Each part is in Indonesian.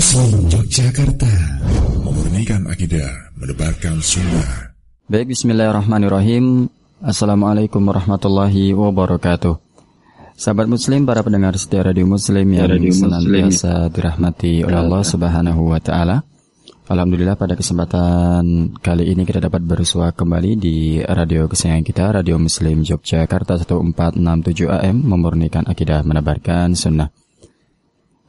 Muslim Yogyakarta. Memurnikan akidah Menebarkan sunnah. Baik bismillahirrahmanirrahim. Assalamualaikum warahmatullahi wabarakatuh. Sahabat muslim, para pendengar setia radio muslim yang radio senantiasa dirahmati oleh Allah subhanahu wa ta'ala. Alhamdulillah pada kesempatan kali ini kita dapat bersua kembali di radio kesayangan kita Radio Muslim Yogyakarta 1467 AM Memurnikan akidah menebarkan sunnah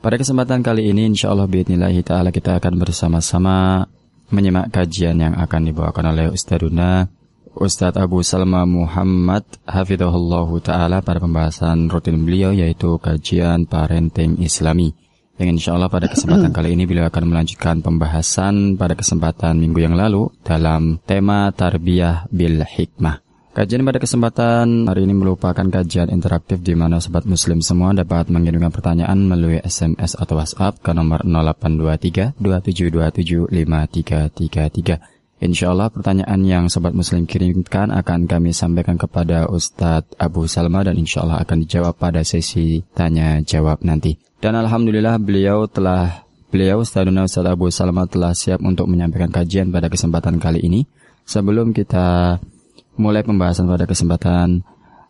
pada kesempatan kali ini insya Allah biidnillahi ta'ala kita akan bersama-sama menyimak kajian yang akan dibawakan oleh Ustaduna Ustadz Abu Salma Muhammad Hafidhullahu Ta'ala pada pembahasan rutin beliau yaitu kajian parenting islami yang insya Allah pada kesempatan kali ini beliau akan melanjutkan pembahasan pada kesempatan minggu yang lalu dalam tema tarbiyah bil hikmah. Kajian pada kesempatan hari ini merupakan kajian interaktif di mana sobat muslim semua dapat mengirimkan pertanyaan melalui SMS atau WhatsApp ke nomor 0823 2727 5333. Insya Allah pertanyaan yang sobat muslim kirimkan akan kami sampaikan kepada Ustadz Abu Salma dan insya Allah akan dijawab pada sesi tanya jawab nanti. Dan Alhamdulillah beliau telah beliau Ustadzuna Ustadz Abu Salma telah siap untuk menyampaikan kajian pada kesempatan kali ini. Sebelum kita mulai pembahasan pada kesempatan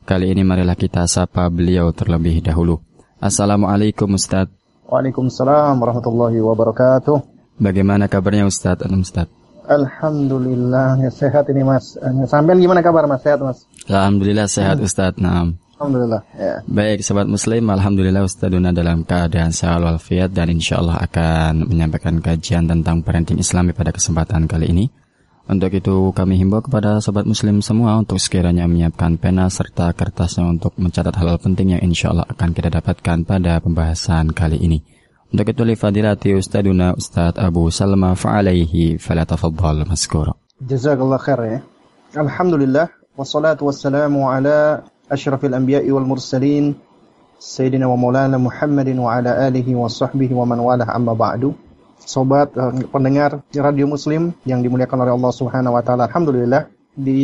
kali ini marilah kita sapa beliau terlebih dahulu. Assalamualaikum Ustaz. Waalaikumsalam warahmatullahi wabarakatuh. Bagaimana kabarnya Ustaz? Ustaz. Alhamdulillah ya sehat ini Mas. Sampai gimana kabar Mas? Sehat Mas? Alhamdulillah sehat Ustaz. Nah. Alhamdulillah. Ya. Baik, sobat muslim, alhamdulillah Ustaduna dalam keadaan sehat walafiat dan insya Allah akan menyampaikan kajian tentang parenting Islami pada kesempatan kali ini. Untuk itu kami himbau kepada sobat muslim semua untuk sekiranya menyiapkan pena serta kertasnya untuk mencatat hal-hal penting yang insya Allah akan kita dapatkan pada pembahasan kali ini. Untuk itu li fadilati Ustaduna Ustad Abu Salma fa'alaihi falatafadhal maskura. Jazakallah khair ya. Alhamdulillah wassalatu wassalamu ala asyrafil anbiya'i wal mursalin Sayyidina wa maulana Muhammadin wa ala alihi wa sahbihi wa man walah amma ba'du sobat uh, pendengar radio muslim yang dimuliakan oleh Allah Subhanahu wa taala. Alhamdulillah di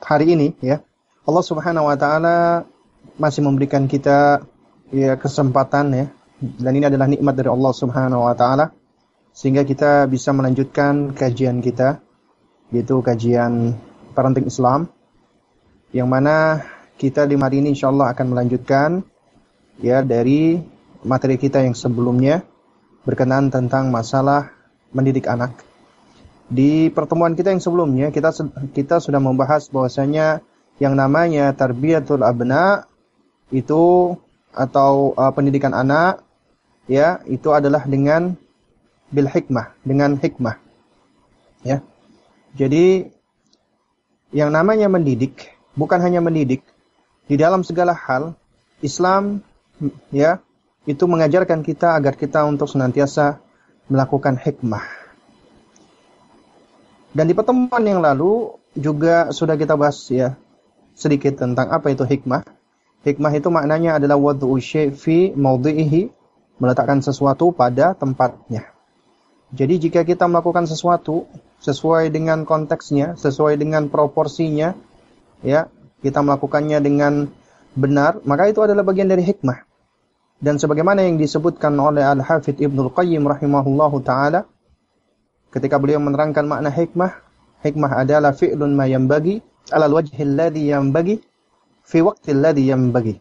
hari ini ya Allah Subhanahu wa taala masih memberikan kita ya kesempatan ya dan ini adalah nikmat dari Allah Subhanahu wa taala sehingga kita bisa melanjutkan kajian kita yaitu kajian parenting Islam yang mana kita di hari ini insyaallah akan melanjutkan ya dari materi kita yang sebelumnya berkenaan tentang masalah mendidik anak. Di pertemuan kita yang sebelumnya kita kita sudah membahas bahwasanya yang namanya tarbiyatul abna itu atau uh, pendidikan anak ya itu adalah dengan bil hikmah, dengan hikmah. Ya. Jadi yang namanya mendidik bukan hanya mendidik di dalam segala hal Islam ya itu mengajarkan kita agar kita untuk senantiasa melakukan hikmah. Dan di pertemuan yang lalu juga sudah kita bahas ya sedikit tentang apa itu hikmah. Hikmah itu maknanya adalah wad'u fi mawdi'ihi, meletakkan sesuatu pada tempatnya. Jadi jika kita melakukan sesuatu sesuai dengan konteksnya, sesuai dengan proporsinya, ya, kita melakukannya dengan benar, maka itu adalah bagian dari hikmah. Dan sebagaimana yang disebutkan oleh Al-Hafidh Ibnul Qayyim rahimahullahu taala ketika beliau menerangkan makna hikmah, hikmah adalah fi'lun ma yanbaghi 'ala al-wajhi alladhi yanbaghi fi waqti alladhi yanbaghi.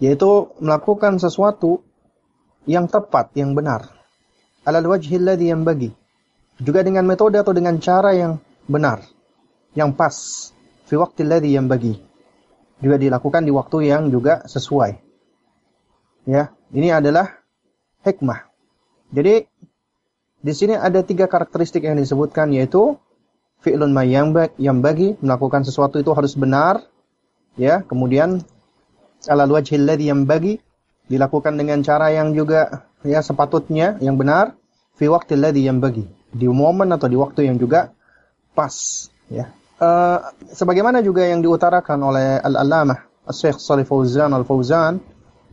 Yaitu melakukan sesuatu yang tepat, yang benar. 'Ala al-wajhi alladhi yanbaghi. Juga dengan metode atau dengan cara yang benar, yang pas fi waqti alladhi yanbaghi. Juga dilakukan di waktu yang juga sesuai. Ya, ini adalah hikmah. Jadi di sini ada tiga karakteristik yang disebutkan yaitu fi'lun ma yang bagi melakukan sesuatu itu harus benar ya. Kemudian ala wajhil yang bagi dilakukan dengan cara yang juga ya sepatutnya yang benar fi waqtil ladzi yang bagi. Di momen atau di waktu yang juga pas ya. Uh, sebagaimana juga yang diutarakan oleh al-allamah Syekh Shalih Fauzan Al-Fauzan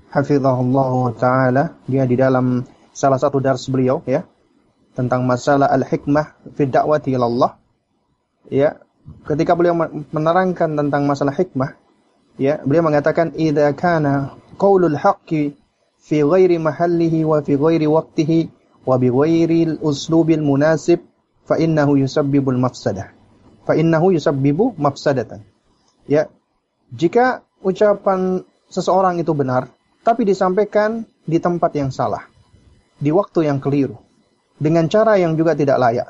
hafizahullah taala dia di dalam salah satu dars beliau ya tentang masalah al-hikmah fi da'wati Allah ya ketika beliau menerangkan tentang masalah hikmah ya beliau mengatakan idza kana qaulul haqqi fi ghairi mahallihi wa fi ghairi waqtihi wa bi ghairi al-uslubil munasib fa innahu yusabbibul mafsadah. Fa innahu yusabbibu mafsadatan. Ya. Jika ucapan seseorang itu benar tapi disampaikan di tempat yang salah, di waktu yang keliru, dengan cara yang juga tidak layak,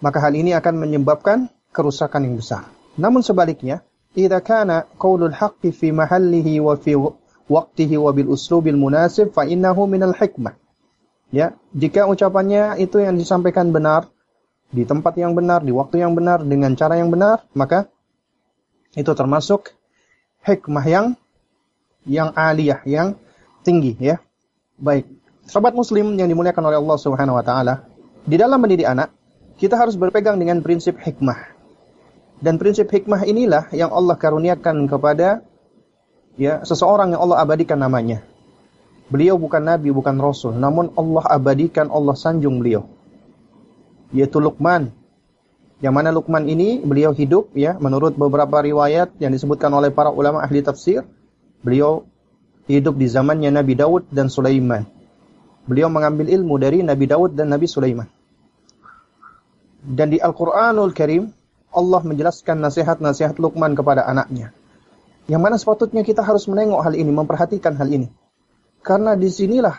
maka hal ini akan menyebabkan kerusakan yang besar. Namun sebaliknya, idza kana qaulul haqqi fi mahallihi wa fi waqtihi wa bil uslubil munasib fa innahu minal hikmah. Ya, jika ucapannya itu yang disampaikan benar di tempat yang benar, di waktu yang benar, dengan cara yang benar, maka itu termasuk hikmah yang yang aliyah, yang tinggi ya. Baik. Sobat muslim yang dimuliakan oleh Allah Subhanahu wa taala, di dalam mendidik anak, kita harus berpegang dengan prinsip hikmah. Dan prinsip hikmah inilah yang Allah karuniakan kepada ya seseorang yang Allah abadikan namanya. Beliau bukan nabi, bukan rasul, namun Allah abadikan, Allah sanjung beliau. Yaitu Luqman. Yang mana Luqman ini beliau hidup ya menurut beberapa riwayat yang disebutkan oleh para ulama ahli tafsir, beliau hidup di zamannya Nabi Daud dan Sulaiman. Beliau mengambil ilmu dari Nabi Daud dan Nabi Sulaiman. Dan di Al-Qur'anul Karim Allah menjelaskan nasihat-nasihat Luqman kepada anaknya. Yang mana sepatutnya kita harus menengok hal ini, memperhatikan hal ini. Karena di sinilah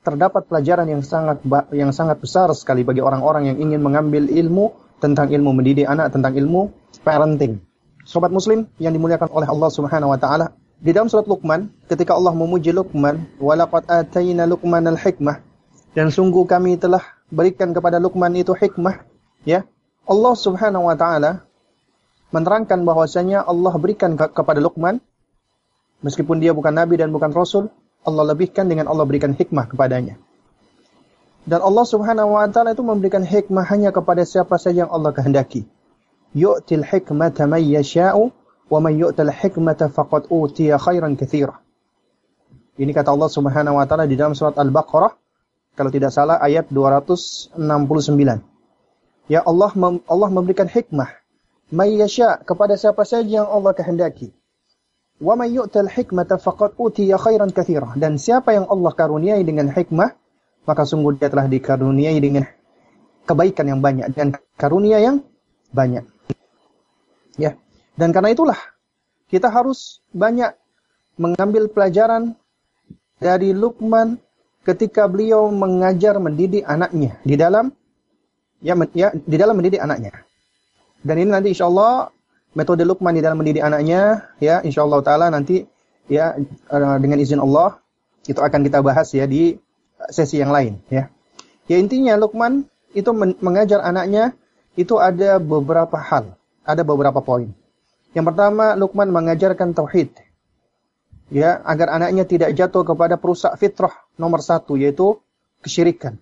terdapat pelajaran yang sangat yang sangat besar sekali bagi orang-orang yang ingin mengambil ilmu tentang ilmu mendidik anak, tentang ilmu parenting. Sobat muslim yang dimuliakan oleh Allah Subhanahu wa taala, di dalam surat Luqman, ketika Allah memuji Luqman, "Walaqad atayna Luqman al-hikmah." Dan sungguh kami telah berikan kepada Luqman itu hikmah, ya. Allah Subhanahu wa taala menerangkan bahwasanya Allah berikan ke kepada Luqman meskipun dia bukan nabi dan bukan rasul, Allah lebihkan dengan Allah berikan hikmah kepadanya. Dan Allah Subhanahu wa taala itu memberikan hikmah hanya kepada siapa saja yang Allah kehendaki. Yu'til hikmata man yasha'u man yu'tal hikmata faqad utiya khairan katsira. Ini kata Allah Subhanahu wa taala di dalam surat Al-Baqarah kalau tidak salah ayat 269. Ya Allah mem Allah memberikan hikmah may yasha kepada siapa saja yang Allah kehendaki. Wa may yu'tal hikmata faqad utiya khairan katsira. Dan siapa yang Allah karuniai dengan hikmah, maka sungguh dia telah dikaruniai dengan kebaikan yang banyak dan karunia yang banyak. Ya. Dan karena itulah kita harus banyak mengambil pelajaran dari Luqman ketika beliau mengajar mendidik anaknya di dalam ya, ya di dalam mendidik anaknya. Dan ini nanti insya Allah metode Luqman di dalam mendidik anaknya ya insya Allah taala nanti ya eh, dengan izin Allah itu akan kita bahas ya di sesi yang lain ya. Ya intinya Luqman itu mengajar anaknya itu ada beberapa hal, ada beberapa poin. Yang pertama, Luqman mengajarkan tauhid. Ya, agar anaknya tidak jatuh kepada perusak fitrah nomor satu, yaitu kesyirikan.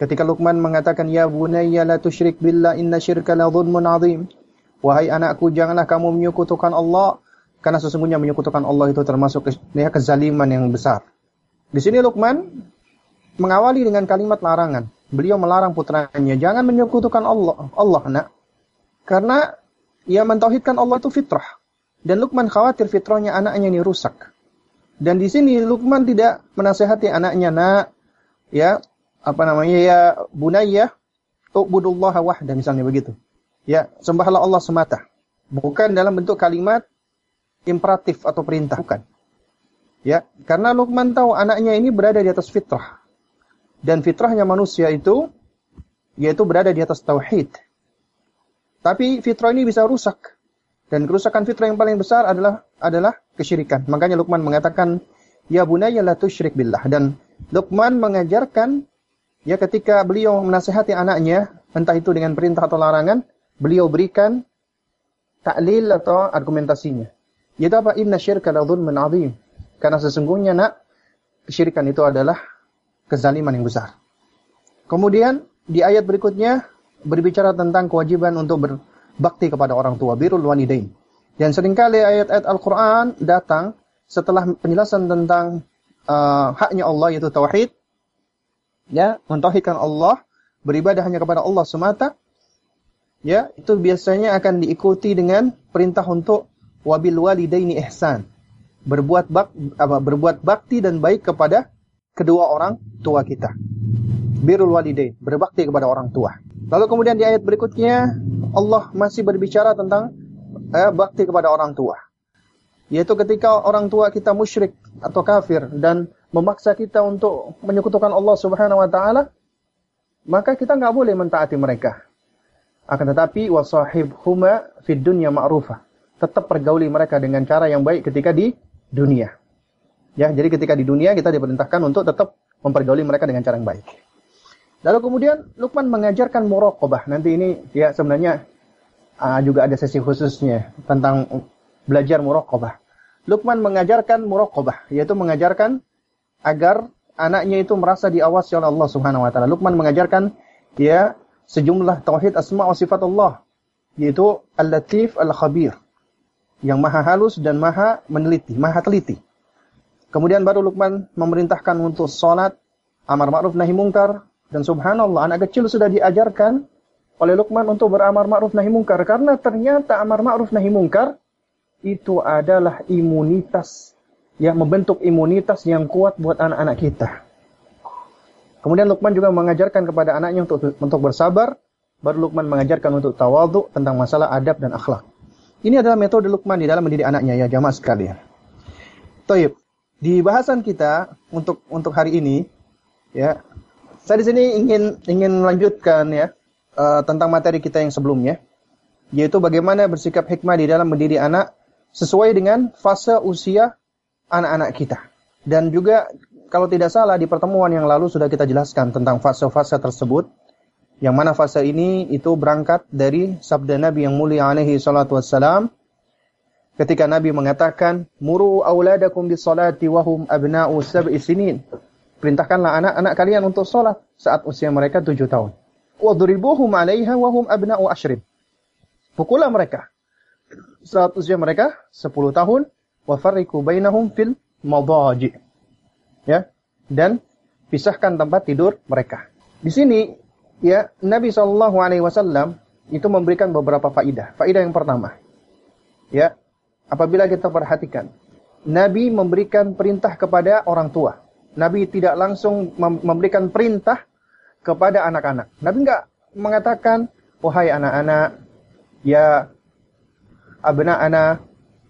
Ketika Luqman mengatakan, Ya bunayya la tusyrik billah inna syirka la dhulmun azim. Wahai anakku, janganlah kamu menyekutukan Allah, karena sesungguhnya menyekutukan Allah itu termasuk ya, kezaliman yang besar. Di sini Luqman mengawali dengan kalimat larangan. Beliau melarang putranya, jangan menyekutukan Allah, Allah nak. Karena ia mentauhidkan Allah itu fitrah. Dan Lukman khawatir fitrahnya anaknya ini rusak. Dan di sini Lukman tidak menasehati anaknya, nak, ya, apa namanya, ya, bunayya, u'budullaha wahda, misalnya begitu. Ya, sembahlah Allah semata. Bukan dalam bentuk kalimat imperatif atau perintah, bukan. Ya, karena Lukman tahu anaknya ini berada di atas fitrah. Dan fitrahnya manusia itu, yaitu berada di atas tauhid. Tapi fitrah ini bisa rusak. Dan kerusakan fitrah yang paling besar adalah adalah kesyirikan. Makanya Luqman mengatakan, "Ya bunayya la tusyrik billah." Dan Luqman mengajarkan ya ketika beliau menasihati anaknya, entah itu dengan perintah atau larangan, beliau berikan taklil atau argumentasinya. Yaitu apa? Inna syirka la dzulmun adzim. Karena sesungguhnya nak kesyirikan itu adalah kezaliman yang besar. Kemudian di ayat berikutnya berbicara tentang kewajiban untuk berbakti kepada orang tua, birrul walidain. Dan sering kali ayat-ayat Al-Quran datang setelah penjelasan tentang uh, haknya Allah yaitu tauhid, ya, mentauhidkan Allah, beribadah hanya kepada Allah semata, ya, itu biasanya akan diikuti dengan perintah untuk wabil walidaini ihsan. Berbuat bak, apa, berbuat bakti dan baik kepada kedua orang tua kita. Birrul walidain, berbakti kepada orang tua. Lalu kemudian di ayat berikutnya Allah masih berbicara tentang eh, bakti kepada orang tua. Yaitu ketika orang tua kita musyrik atau kafir dan memaksa kita untuk menyekutukan Allah Subhanahu wa taala, maka kita nggak boleh mentaati mereka. Akan tetapi wasahibhuma fid dunya ma'rufah. Tetap pergauli mereka dengan cara yang baik ketika di dunia. Ya, jadi ketika di dunia kita diperintahkan untuk tetap mempergauli mereka dengan cara yang baik. Lalu kemudian Lukman mengajarkan muraqabah. Nanti ini ya sebenarnya uh, juga ada sesi khususnya tentang belajar muraqabah. Lukman mengajarkan muraqabah, yaitu mengajarkan agar anaknya itu merasa diawasi oleh Allah Subhanahu wa taala. Lukman mengajarkan ya sejumlah tauhid asma wa sifat Allah, yaitu Al-Latif Al-Khabir, yang maha halus dan maha meneliti, maha teliti. Kemudian baru Lukman memerintahkan untuk salat, amar ma'ruf nahi mungkar, dan subhanallah anak kecil sudah diajarkan oleh Lukman untuk beramar ma'ruf nahi mungkar karena ternyata amar ma'ruf nahi mungkar itu adalah imunitas yang membentuk imunitas yang kuat buat anak-anak kita. Kemudian Lukman juga mengajarkan kepada anaknya untuk untuk bersabar, baru Lukman mengajarkan untuk tawadhu tentang masalah adab dan akhlak. Ini adalah metode Lukman di dalam mendidik anaknya ya jamaah sekalian. Taib. Di bahasan kita untuk untuk hari ini ya, saya di sini ingin ingin melanjutkan ya uh, tentang materi kita yang sebelumnya yaitu bagaimana bersikap hikmah di dalam mendidik anak sesuai dengan fase usia anak-anak kita. Dan juga kalau tidak salah di pertemuan yang lalu sudah kita jelaskan tentang fase-fase tersebut. Yang mana fase ini itu berangkat dari sabda Nabi yang mulia alaihi salatu wassalam. Ketika Nabi mengatakan, Muru awladakum bis salati wahum abna'u sab'i sinin. Perintahkanlah anak-anak kalian untuk sholat saat usia mereka tujuh tahun. Wadribuhum alaiha wahum abna'u ashrin. Pukullah mereka saat usia mereka 10 tahun wa farriqu bainahum fil madaji. Ya. Dan pisahkan tempat tidur mereka. Di sini ya Nabi Shallallahu alaihi wasallam itu memberikan beberapa faidah. Faidah yang pertama. Ya. Apabila kita perhatikan Nabi memberikan perintah kepada orang tua. Nabi tidak langsung memberikan perintah kepada anak-anak. Nabi enggak mengatakan, "Wahai anak-anak, ya abna ana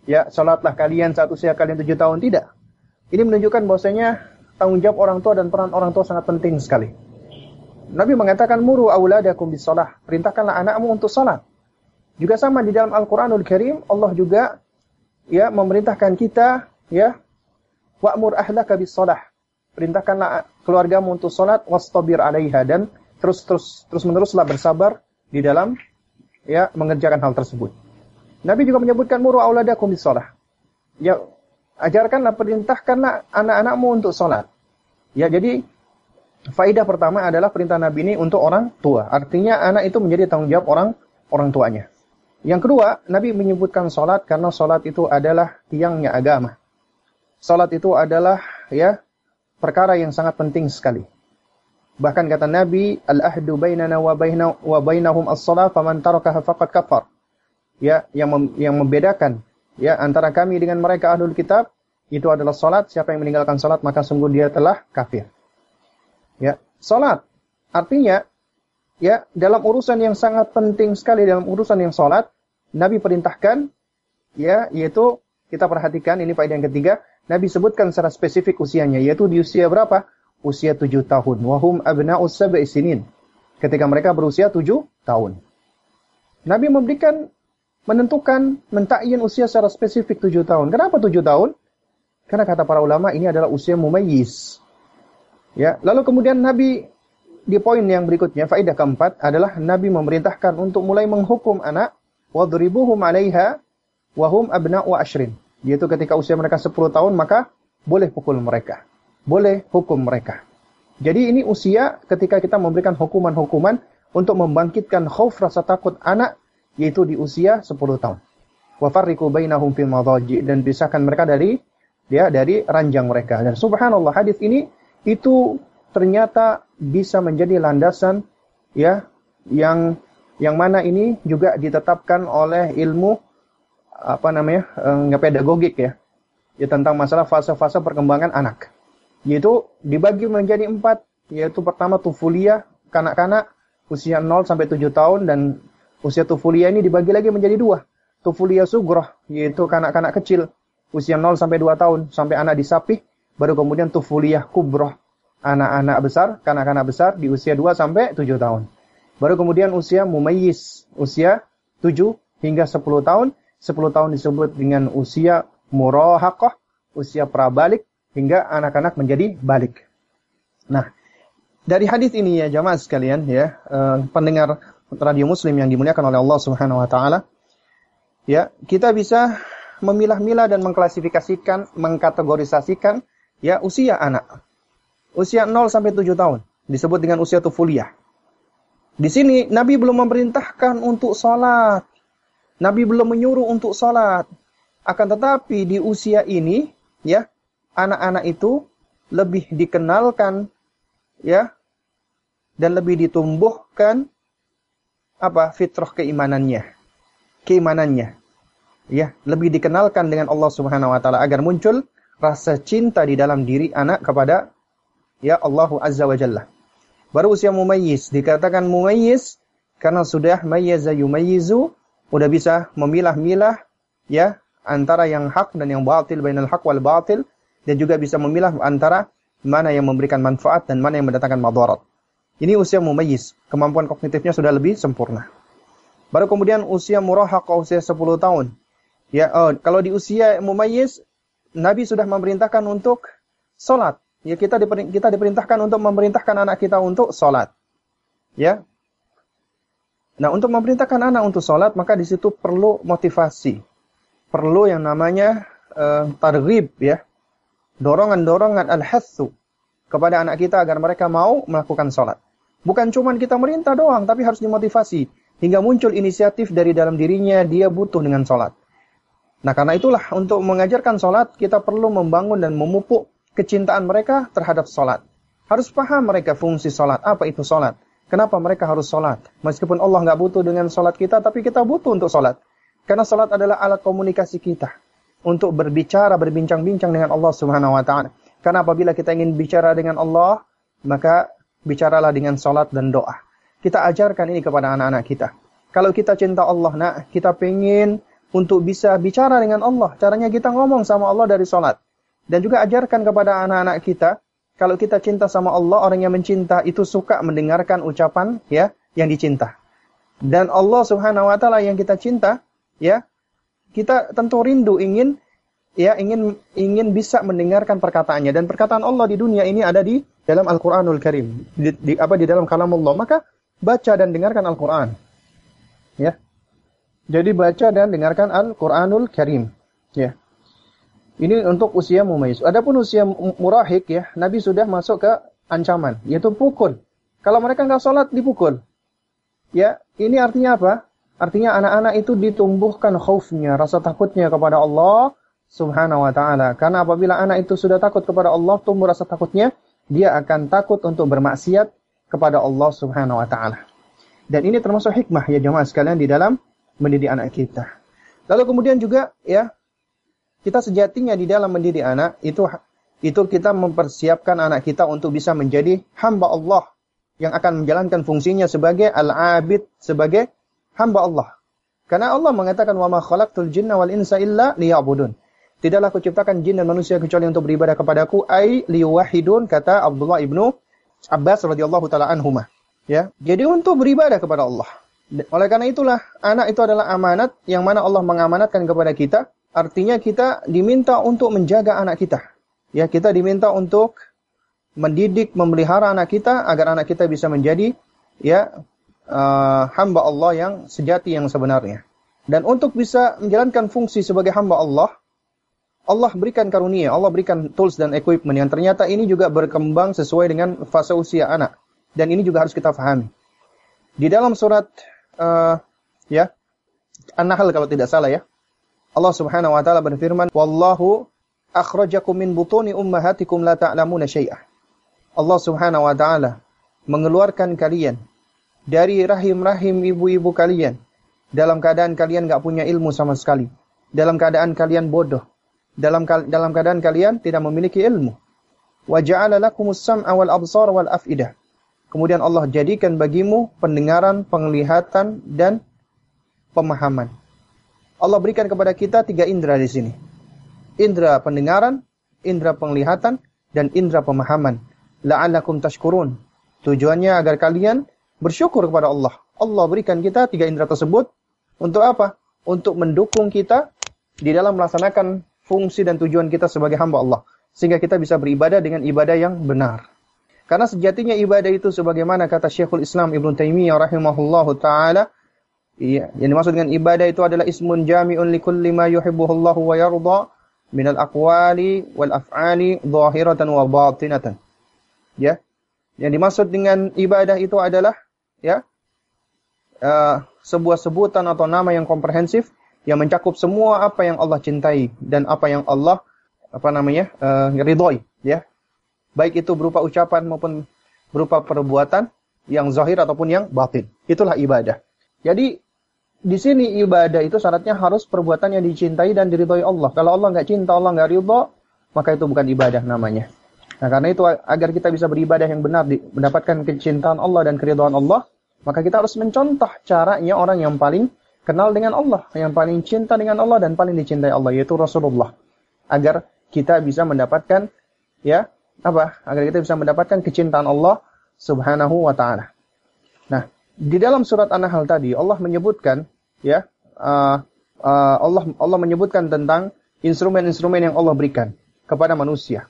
ya salatlah kalian saat usia kalian tujuh tahun tidak. Ini menunjukkan bahwasanya tanggung jawab orang tua dan peran orang tua sangat penting sekali. Nabi mengatakan muru auladakum bis salah, perintahkanlah anakmu untuk salat. Juga sama di dalam Al-Qur'anul Karim Allah juga ya memerintahkan kita ya wa'mur ahlaka bis salah. Perintahkanlah keluargamu untuk salat wastabir 'alaiha dan terus terus terus meneruslah bersabar di dalam ya mengerjakan hal tersebut. Nabi juga menyebutkan muru auladakum shalah. Ya, ajarkanlah, perintahkanlah anak-anakmu untuk salat. Ya, jadi faidah pertama adalah perintah Nabi ini untuk orang tua. Artinya anak itu menjadi tanggung jawab orang orang tuanya. Yang kedua, Nabi menyebutkan salat karena salat itu adalah tiangnya agama. Salat itu adalah ya perkara yang sangat penting sekali. Bahkan kata Nabi, "Al-ahdu bainana wa bainahum as-shalah, faman tarakaha faqad kafar." ya yang mem, yang membedakan ya antara kami dengan mereka ahlul kitab itu adalah salat. Siapa yang meninggalkan salat maka sungguh dia telah kafir. Ya, salat artinya ya dalam urusan yang sangat penting sekali dalam urusan yang salat Nabi perintahkan ya yaitu kita perhatikan ini faedah yang ketiga Nabi sebutkan secara spesifik usianya yaitu di usia berapa? Usia tujuh tahun. Wahum abna'us sab'i sinin. Ketika mereka berusia tujuh tahun. Nabi memberikan menentukan mentakyin usia secara spesifik tujuh tahun. Kenapa tujuh tahun? Karena kata para ulama ini adalah usia mumayyiz. Ya, lalu kemudian Nabi di poin yang berikutnya, faidah keempat adalah Nabi memerintahkan untuk mulai menghukum anak wadribuhum 'alaiha wa hum abna'u ashrin. Yaitu ketika usia mereka 10 tahun maka boleh pukul mereka. Boleh hukum mereka. Jadi ini usia ketika kita memberikan hukuman-hukuman untuk membangkitkan khauf rasa takut anak yaitu di usia 10 tahun. Wa farriqu bainahum fil madaji dan pisahkan mereka dari ya dari ranjang mereka. Dan subhanallah hadis ini itu ternyata bisa menjadi landasan ya yang yang mana ini juga ditetapkan oleh ilmu apa namanya eh, nggak pedagogik ya ya tentang masalah fase-fase perkembangan anak yaitu dibagi menjadi empat, yaitu pertama tufulia, kanak-kanak usia 0 sampai 7 tahun dan usia tufulia ini dibagi lagi menjadi dua. Tufulia sugroh, yaitu kanak-kanak kecil usia 0 sampai 2 tahun sampai anak disapih, baru kemudian tufulia kubroh, anak-anak besar, kanak-kanak besar di usia 2 sampai 7 tahun. Baru kemudian usia mumayyiz, usia 7 hingga 10 tahun. 10 tahun disebut dengan usia murahaqah, usia prabalik, hingga anak-anak menjadi balik. Nah, dari hadis ini ya jamaah sekalian ya, eh, pendengar radio muslim yang dimuliakan oleh Allah Subhanahu wa taala, ya, kita bisa memilah-milah dan mengklasifikasikan, mengkategorisasikan ya usia anak. Usia 0 sampai 7 tahun disebut dengan usia tufuliyah. Di sini Nabi belum memerintahkan untuk sholat. Nabi belum menyuruh untuk sholat. Akan tetapi di usia ini, ya, anak-anak itu lebih dikenalkan, ya, dan lebih ditumbuhkan apa fitrah keimanannya, keimanannya, ya, lebih dikenalkan dengan Allah Subhanahu Wa Taala agar muncul rasa cinta di dalam diri anak kepada ya Allahu Azza wa Jalla. Baru usia mumayyiz. Dikatakan mumayyiz karena sudah mayyaza yumayyizu, udah bisa memilah-milah ya antara yang hak dan yang batil bainal hak wal batil dan juga bisa memilah antara mana yang memberikan manfaat dan mana yang mendatangkan madarat. Ini usia mumayyiz, kemampuan kognitifnya sudah lebih sempurna. Baru kemudian usia murahaq usia 10 tahun. Ya, oh, kalau di usia mumayyiz Nabi sudah memerintahkan untuk salat. Ya kita kita diperintahkan untuk memerintahkan anak kita untuk sholat. Ya. Nah untuk memerintahkan anak untuk sholat maka di situ perlu motivasi, perlu yang namanya uh, targhib ya, dorongan-dorongan al-hathu kepada anak kita agar mereka mau melakukan sholat. Bukan cuma kita merintah doang, tapi harus dimotivasi hingga muncul inisiatif dari dalam dirinya dia butuh dengan sholat. Nah karena itulah untuk mengajarkan sholat kita perlu membangun dan memupuk kecintaan mereka terhadap sholat. Harus paham mereka fungsi sholat. Apa itu sholat? Kenapa mereka harus sholat? Meskipun Allah nggak butuh dengan sholat kita, tapi kita butuh untuk sholat. Karena sholat adalah alat komunikasi kita. Untuk berbicara, berbincang-bincang dengan Allah subhanahu wa ta'ala. Karena apabila kita ingin bicara dengan Allah, maka bicaralah dengan sholat dan doa. Kita ajarkan ini kepada anak-anak kita. Kalau kita cinta Allah, nak, kita pengen untuk bisa bicara dengan Allah. Caranya kita ngomong sama Allah dari sholat. Dan juga ajarkan kepada anak-anak kita, kalau kita cinta sama Allah, orang yang mencinta itu suka mendengarkan ucapan ya yang dicinta. Dan Allah Subhanahu wa taala yang kita cinta, ya, kita tentu rindu ingin ya ingin ingin bisa mendengarkan perkataannya dan perkataan Allah di dunia ini ada di dalam Al-Qur'anul Karim. Di, di apa di dalam kalam Allah. Maka baca dan dengarkan Al-Qur'an. Ya. Jadi baca dan dengarkan Al-Qur'anul Karim. Ya. Ini untuk usia mumayyiz. Adapun usia murahik ya, Nabi sudah masuk ke ancaman, yaitu pukul. Kalau mereka nggak sholat, dipukul. Ya, ini artinya apa? Artinya anak-anak itu ditumbuhkan khaufnya, rasa takutnya kepada Allah subhanahu wa ta'ala. Karena apabila anak itu sudah takut kepada Allah, tumbuh rasa takutnya, dia akan takut untuk bermaksiat kepada Allah subhanahu wa ta'ala. Dan ini termasuk hikmah ya jemaah sekalian di dalam mendidik anak kita. Lalu kemudian juga ya kita sejatinya di dalam mendidik anak itu itu kita mempersiapkan anak kita untuk bisa menjadi hamba Allah yang akan menjalankan fungsinya sebagai al-abid, sebagai hamba Allah. Karena Allah mengatakan wa ma khalaqtul jinna wal insa illa liya'budun. Tidaklah aku ciptakan jin dan manusia kecuali untuk beribadah kepadaku ai liwahidun kata Abdullah ibnu Abbas radhiyallahu taala anhuma. Ya, jadi untuk beribadah kepada Allah. Oleh karena itulah anak itu adalah amanat yang mana Allah mengamanatkan kepada kita Artinya kita diminta untuk menjaga anak kita. Ya, kita diminta untuk mendidik, memelihara anak kita agar anak kita bisa menjadi ya uh, hamba Allah yang sejati yang sebenarnya. Dan untuk bisa menjalankan fungsi sebagai hamba Allah, Allah berikan karunia, Allah berikan tools dan equipment yang ternyata ini juga berkembang sesuai dengan fase usia anak. Dan ini juga harus kita pahami. Di dalam surat uh, ya An-Nahl kalau tidak salah ya, Allah Subhanahu wa taala berfirman, "Wallahu akhrajakum min butuni ummahatikum la ta'lamuna syai'ah." Allah Subhanahu wa taala mengeluarkan kalian dari rahim-rahim ibu-ibu kalian dalam keadaan kalian enggak punya ilmu sama sekali, dalam keadaan kalian bodoh, dalam dalam keadaan kalian tidak memiliki ilmu. Wa ja'ala lakumus sam'a wal absar wal af'idah. Kemudian Allah jadikan bagimu pendengaran, penglihatan dan pemahaman. Allah berikan kepada kita tiga indera di sini. Indera pendengaran, indera penglihatan, dan indera pemahaman. La'allakum tashkurun. Tujuannya agar kalian bersyukur kepada Allah. Allah berikan kita tiga indera tersebut untuk apa? Untuk mendukung kita di dalam melaksanakan fungsi dan tujuan kita sebagai hamba Allah sehingga kita bisa beribadah dengan ibadah yang benar. Karena sejatinya ibadah itu sebagaimana kata Syekhul Islam Ibn Taimiyah rahimahullahu taala, iya, yang dimaksud dengan ibadah itu adalah ismun jami'un likulli ma yuhibbuhullahu wa yarda min al-aqwali wal af'ali zahiratan wa batinatan. Ya. Yang dimaksud dengan ibadah itu adalah ya uh, sebuah sebutan atau nama yang komprehensif yang mencakup semua apa yang Allah cintai dan apa yang Allah apa namanya uh, ridhoi ya baik itu berupa ucapan maupun berupa perbuatan yang zahir ataupun yang batin itulah ibadah jadi di sini ibadah itu syaratnya harus perbuatan yang dicintai dan diridhoi Allah kalau Allah nggak cinta Allah nggak ridho maka itu bukan ibadah namanya nah karena itu agar kita bisa beribadah yang benar mendapatkan kecintaan Allah dan keridhaan Allah maka kita harus mencontoh caranya orang yang paling kenal dengan Allah yang paling cinta dengan Allah dan paling dicintai Allah yaitu Rasulullah agar kita bisa mendapatkan ya apa? Agar kita bisa mendapatkan kecintaan Allah Subhanahu wa taala. Di dalam surat An-Nahl tadi Allah menyebutkan ya uh, uh, Allah Allah menyebutkan tentang instrumen-instrumen yang Allah berikan kepada manusia.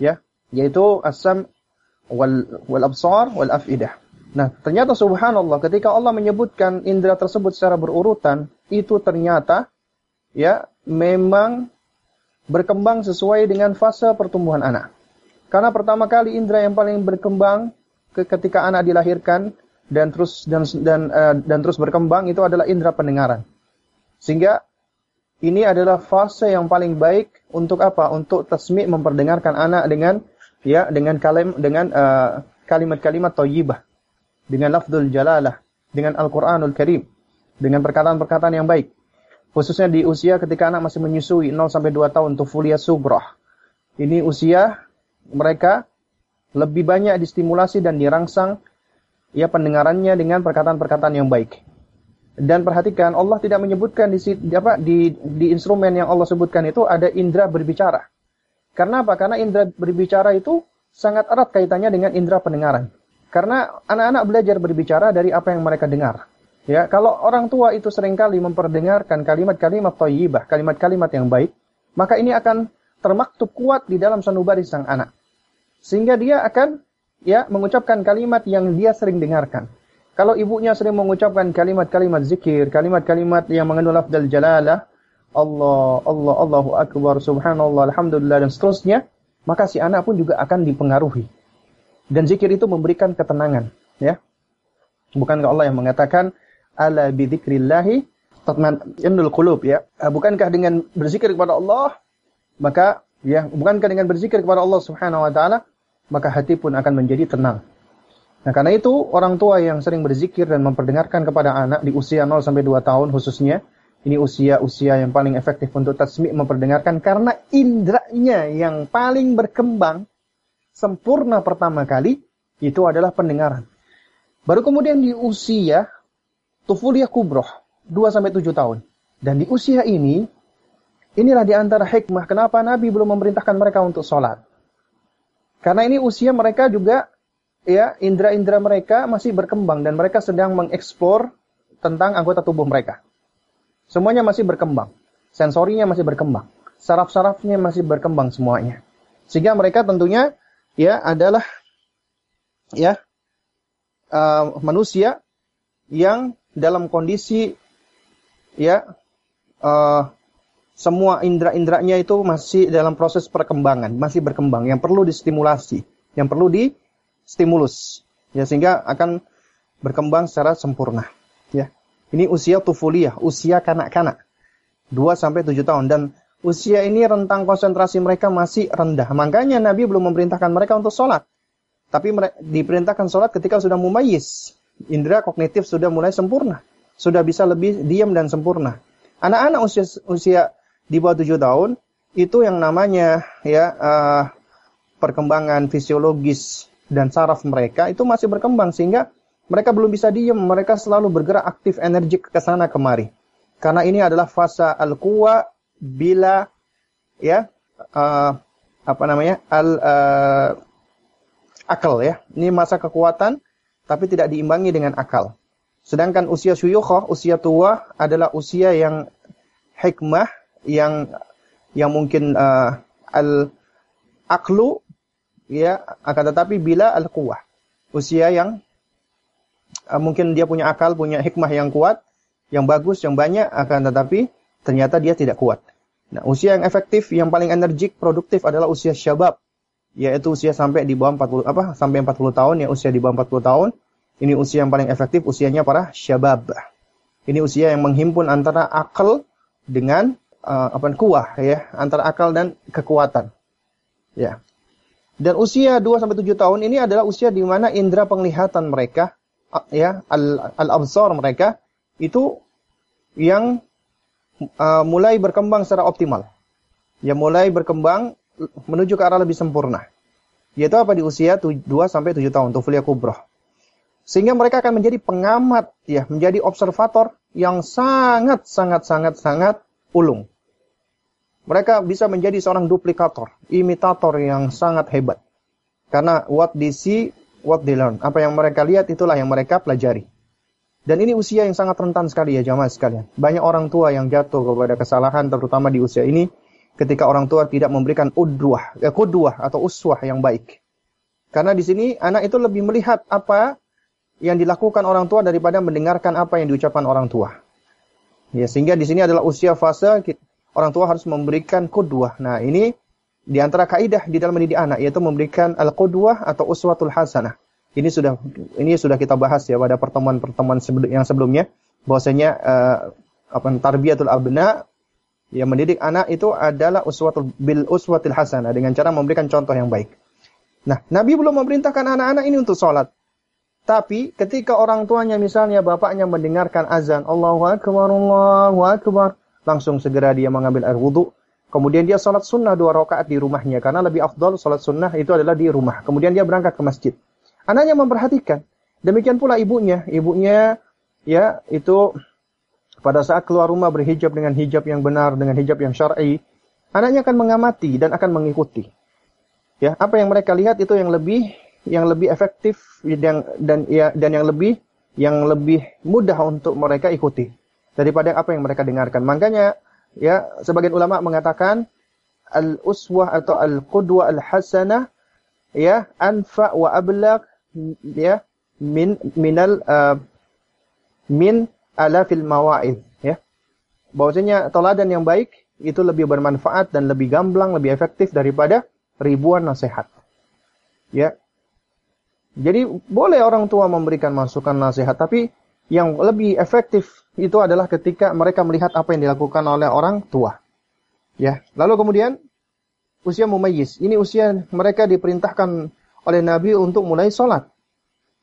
Ya, yaitu asam wal wal absar wal afidah. Nah, ternyata subhanallah ketika Allah menyebutkan indera tersebut secara berurutan, itu ternyata ya memang berkembang sesuai dengan fase pertumbuhan anak. Karena pertama kali indera yang paling berkembang ketika anak dilahirkan dan terus dan dan uh, dan terus berkembang itu adalah indera pendengaran. Sehingga ini adalah fase yang paling baik untuk apa? Untuk tasmi' memperdengarkan anak dengan ya dengan kalim dengan uh, kalimat-kalimat thayyibah, dengan lafzul jalalah, dengan Al-Qur'anul Karim, dengan perkataan-perkataan yang baik khususnya di usia ketika anak masih menyusui 0 sampai 2 tahun tufulia subrah. Ini usia mereka lebih banyak distimulasi dan dirangsang ya pendengarannya dengan perkataan-perkataan yang baik. Dan perhatikan Allah tidak menyebutkan di, apa di di instrumen yang Allah sebutkan itu ada indera berbicara. Karena apa? Karena indera berbicara itu sangat erat kaitannya dengan indera pendengaran. Karena anak-anak belajar berbicara dari apa yang mereka dengar. Ya, kalau orang tua itu sering kali memperdengarkan kalimat-kalimat thayyibah, kalimat-kalimat yang baik, maka ini akan termaktub kuat di dalam sanubari sang anak. Sehingga dia akan ya mengucapkan kalimat yang dia sering dengarkan. Kalau ibunya sering mengucapkan kalimat-kalimat zikir, kalimat-kalimat yang mengandung lafzal jalalah, Allah, Allah, Allahu Akbar, Subhanallah, Alhamdulillah, dan seterusnya, maka si anak pun juga akan dipengaruhi. Dan zikir itu memberikan ketenangan. ya. Bukankah Allah yang mengatakan, ala bidzikrillahi tatma'innul qulub ya. Ah, bukankah dengan berzikir kepada Allah maka ya bukankah dengan berzikir kepada Allah Subhanahu wa taala maka hati pun akan menjadi tenang. Nah, karena itu orang tua yang sering berzikir dan memperdengarkan kepada anak di usia 0 sampai 2 tahun khususnya ini usia-usia yang paling efektif untuk tasmi' memperdengarkan karena indranya yang paling berkembang sempurna pertama kali itu adalah pendengaran. Baru kemudian di usia Tufuliyah kubroh, 2 sampai 7 tahun. Dan di usia ini, inilah di antara hikmah kenapa Nabi belum memerintahkan mereka untuk sholat. Karena ini usia mereka juga, ya, indera-indera mereka masih berkembang dan mereka sedang mengeksplor tentang anggota tubuh mereka. Semuanya masih berkembang. Sensorinya masih berkembang. Saraf-sarafnya masih berkembang semuanya. Sehingga mereka tentunya ya adalah ya uh, manusia yang dalam kondisi ya uh, semua indera-inderanya itu masih dalam proses perkembangan, masih berkembang, yang perlu distimulasi, yang perlu distimulus, ya sehingga akan berkembang secara sempurna. Ya, ini usia tufuliyah, usia kanak-kanak, 2 sampai 7 tahun dan usia ini rentang konsentrasi mereka masih rendah. Makanya Nabi belum memerintahkan mereka untuk sholat. Tapi diperintahkan sholat ketika sudah mumayyiz indera kognitif sudah mulai sempurna, sudah bisa lebih diam dan sempurna. Anak-anak usia usia di bawah tujuh tahun itu yang namanya ya uh, perkembangan fisiologis dan saraf mereka itu masih berkembang sehingga mereka belum bisa diem, mereka selalu bergerak aktif energik ke sana kemari. Karena ini adalah fase al-quwa bila ya uh, apa namanya? al uh, akal ya. Ini masa kekuatan tapi tidak diimbangi dengan akal. Sedangkan usia syuyukh, usia tua adalah usia yang hikmah yang yang mungkin uh, al aklu ya akan tetapi bila al quwah usia yang uh, mungkin dia punya akal punya hikmah yang kuat yang bagus yang banyak akan tetapi ternyata dia tidak kuat. Nah usia yang efektif yang paling energik produktif adalah usia syabab yaitu usia sampai di bawah 40 apa sampai 40 tahun ya usia di bawah 40 tahun. Ini usia yang paling efektif, usianya para syabab. Ini usia yang menghimpun antara akal dengan uh, apa kuah ya, antara akal dan kekuatan. Ya. Dan usia 2 sampai 7 tahun ini adalah usia di mana indera penglihatan mereka ya, al-absar al mereka itu yang uh, mulai berkembang secara optimal. Ya mulai berkembang menuju ke arah lebih sempurna. Yaitu apa di usia 2 sampai 7 tahun, tufulia kubroh. Sehingga mereka akan menjadi pengamat, ya, menjadi observator yang sangat, sangat, sangat, sangat ulung. Mereka bisa menjadi seorang duplikator, imitator yang sangat hebat. Karena what they see, what they learn. Apa yang mereka lihat, itulah yang mereka pelajari. Dan ini usia yang sangat rentan sekali ya jamaah sekalian. Banyak orang tua yang jatuh kepada kesalahan, terutama di usia ini, ketika orang tua tidak memberikan udwah, ya, kudwah atau uswah yang baik. Karena di sini anak itu lebih melihat apa yang dilakukan orang tua daripada mendengarkan apa yang diucapkan orang tua. Ya, sehingga di sini adalah usia fase orang tua harus memberikan kudwah. Nah, ini di antara kaidah di dalam mendidik anak yaitu memberikan al-qudwah atau uswatul hasanah. Ini sudah ini sudah kita bahas ya pada pertemuan-pertemuan yang sebelumnya bahwasanya uh, apa tarbiyatul abna yang mendidik anak itu adalah uswatul bil uswatil hasanah dengan cara memberikan contoh yang baik. Nah, Nabi belum memerintahkan anak-anak ini untuk sholat. Tapi ketika orang tuanya misalnya bapaknya mendengarkan azan Allahu Akbar, Allahu Akbar, langsung segera dia mengambil air wudhu. Kemudian dia sholat sunnah dua rakaat di rumahnya karena lebih afdol sholat sunnah itu adalah di rumah. Kemudian dia berangkat ke masjid. Anaknya memperhatikan. Demikian pula ibunya. Ibunya ya itu pada saat keluar rumah berhijab dengan hijab yang benar, dengan hijab yang syar'i, anaknya akan mengamati dan akan mengikuti. Ya, apa yang mereka lihat itu yang lebih yang lebih efektif yang dan ya dan yang lebih yang lebih mudah untuk mereka ikuti daripada apa yang mereka dengarkan. Makanya ya sebagian ulama mengatakan al uswah atau al qudwah al hasanah ya anfa wa ablaq ya min minal uh, min alafil mawa'id ya. Bahwasanya teladan yang baik itu lebih bermanfaat dan lebih gamblang, lebih efektif daripada ribuan nasihat. Ya, jadi boleh orang tua memberikan masukan nasihat, tapi yang lebih efektif itu adalah ketika mereka melihat apa yang dilakukan oleh orang tua. Ya, lalu kemudian usia mumayyiz. Ini usia mereka diperintahkan oleh Nabi untuk mulai sholat.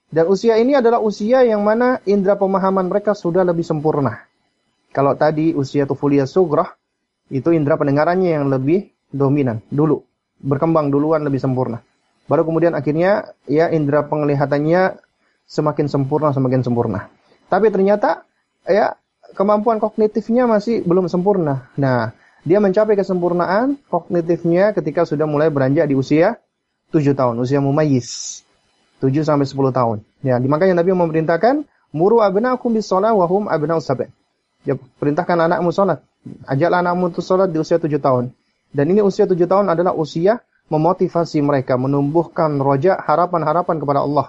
Dan usia ini adalah usia yang mana indera pemahaman mereka sudah lebih sempurna. Kalau tadi usia tufulia sugrah, itu indera pendengarannya yang lebih dominan dulu. Berkembang duluan lebih sempurna. Baru kemudian akhirnya ya indera penglihatannya semakin sempurna semakin sempurna. Tapi ternyata ya kemampuan kognitifnya masih belum sempurna. Nah, dia mencapai kesempurnaan kognitifnya ketika sudah mulai beranjak di usia 7 tahun, usia mumayyiz. 7 sampai 10 tahun. Ya, makanya Nabi memerintahkan muru abna'akum bis shalah wa hum abna'us sab'in. Ya, perintahkan anakmu salat. Ajaklah anakmu untuk salat di usia 7 tahun. Dan ini usia 7 tahun adalah usia memotivasi mereka, menumbuhkan roja harapan-harapan kepada Allah.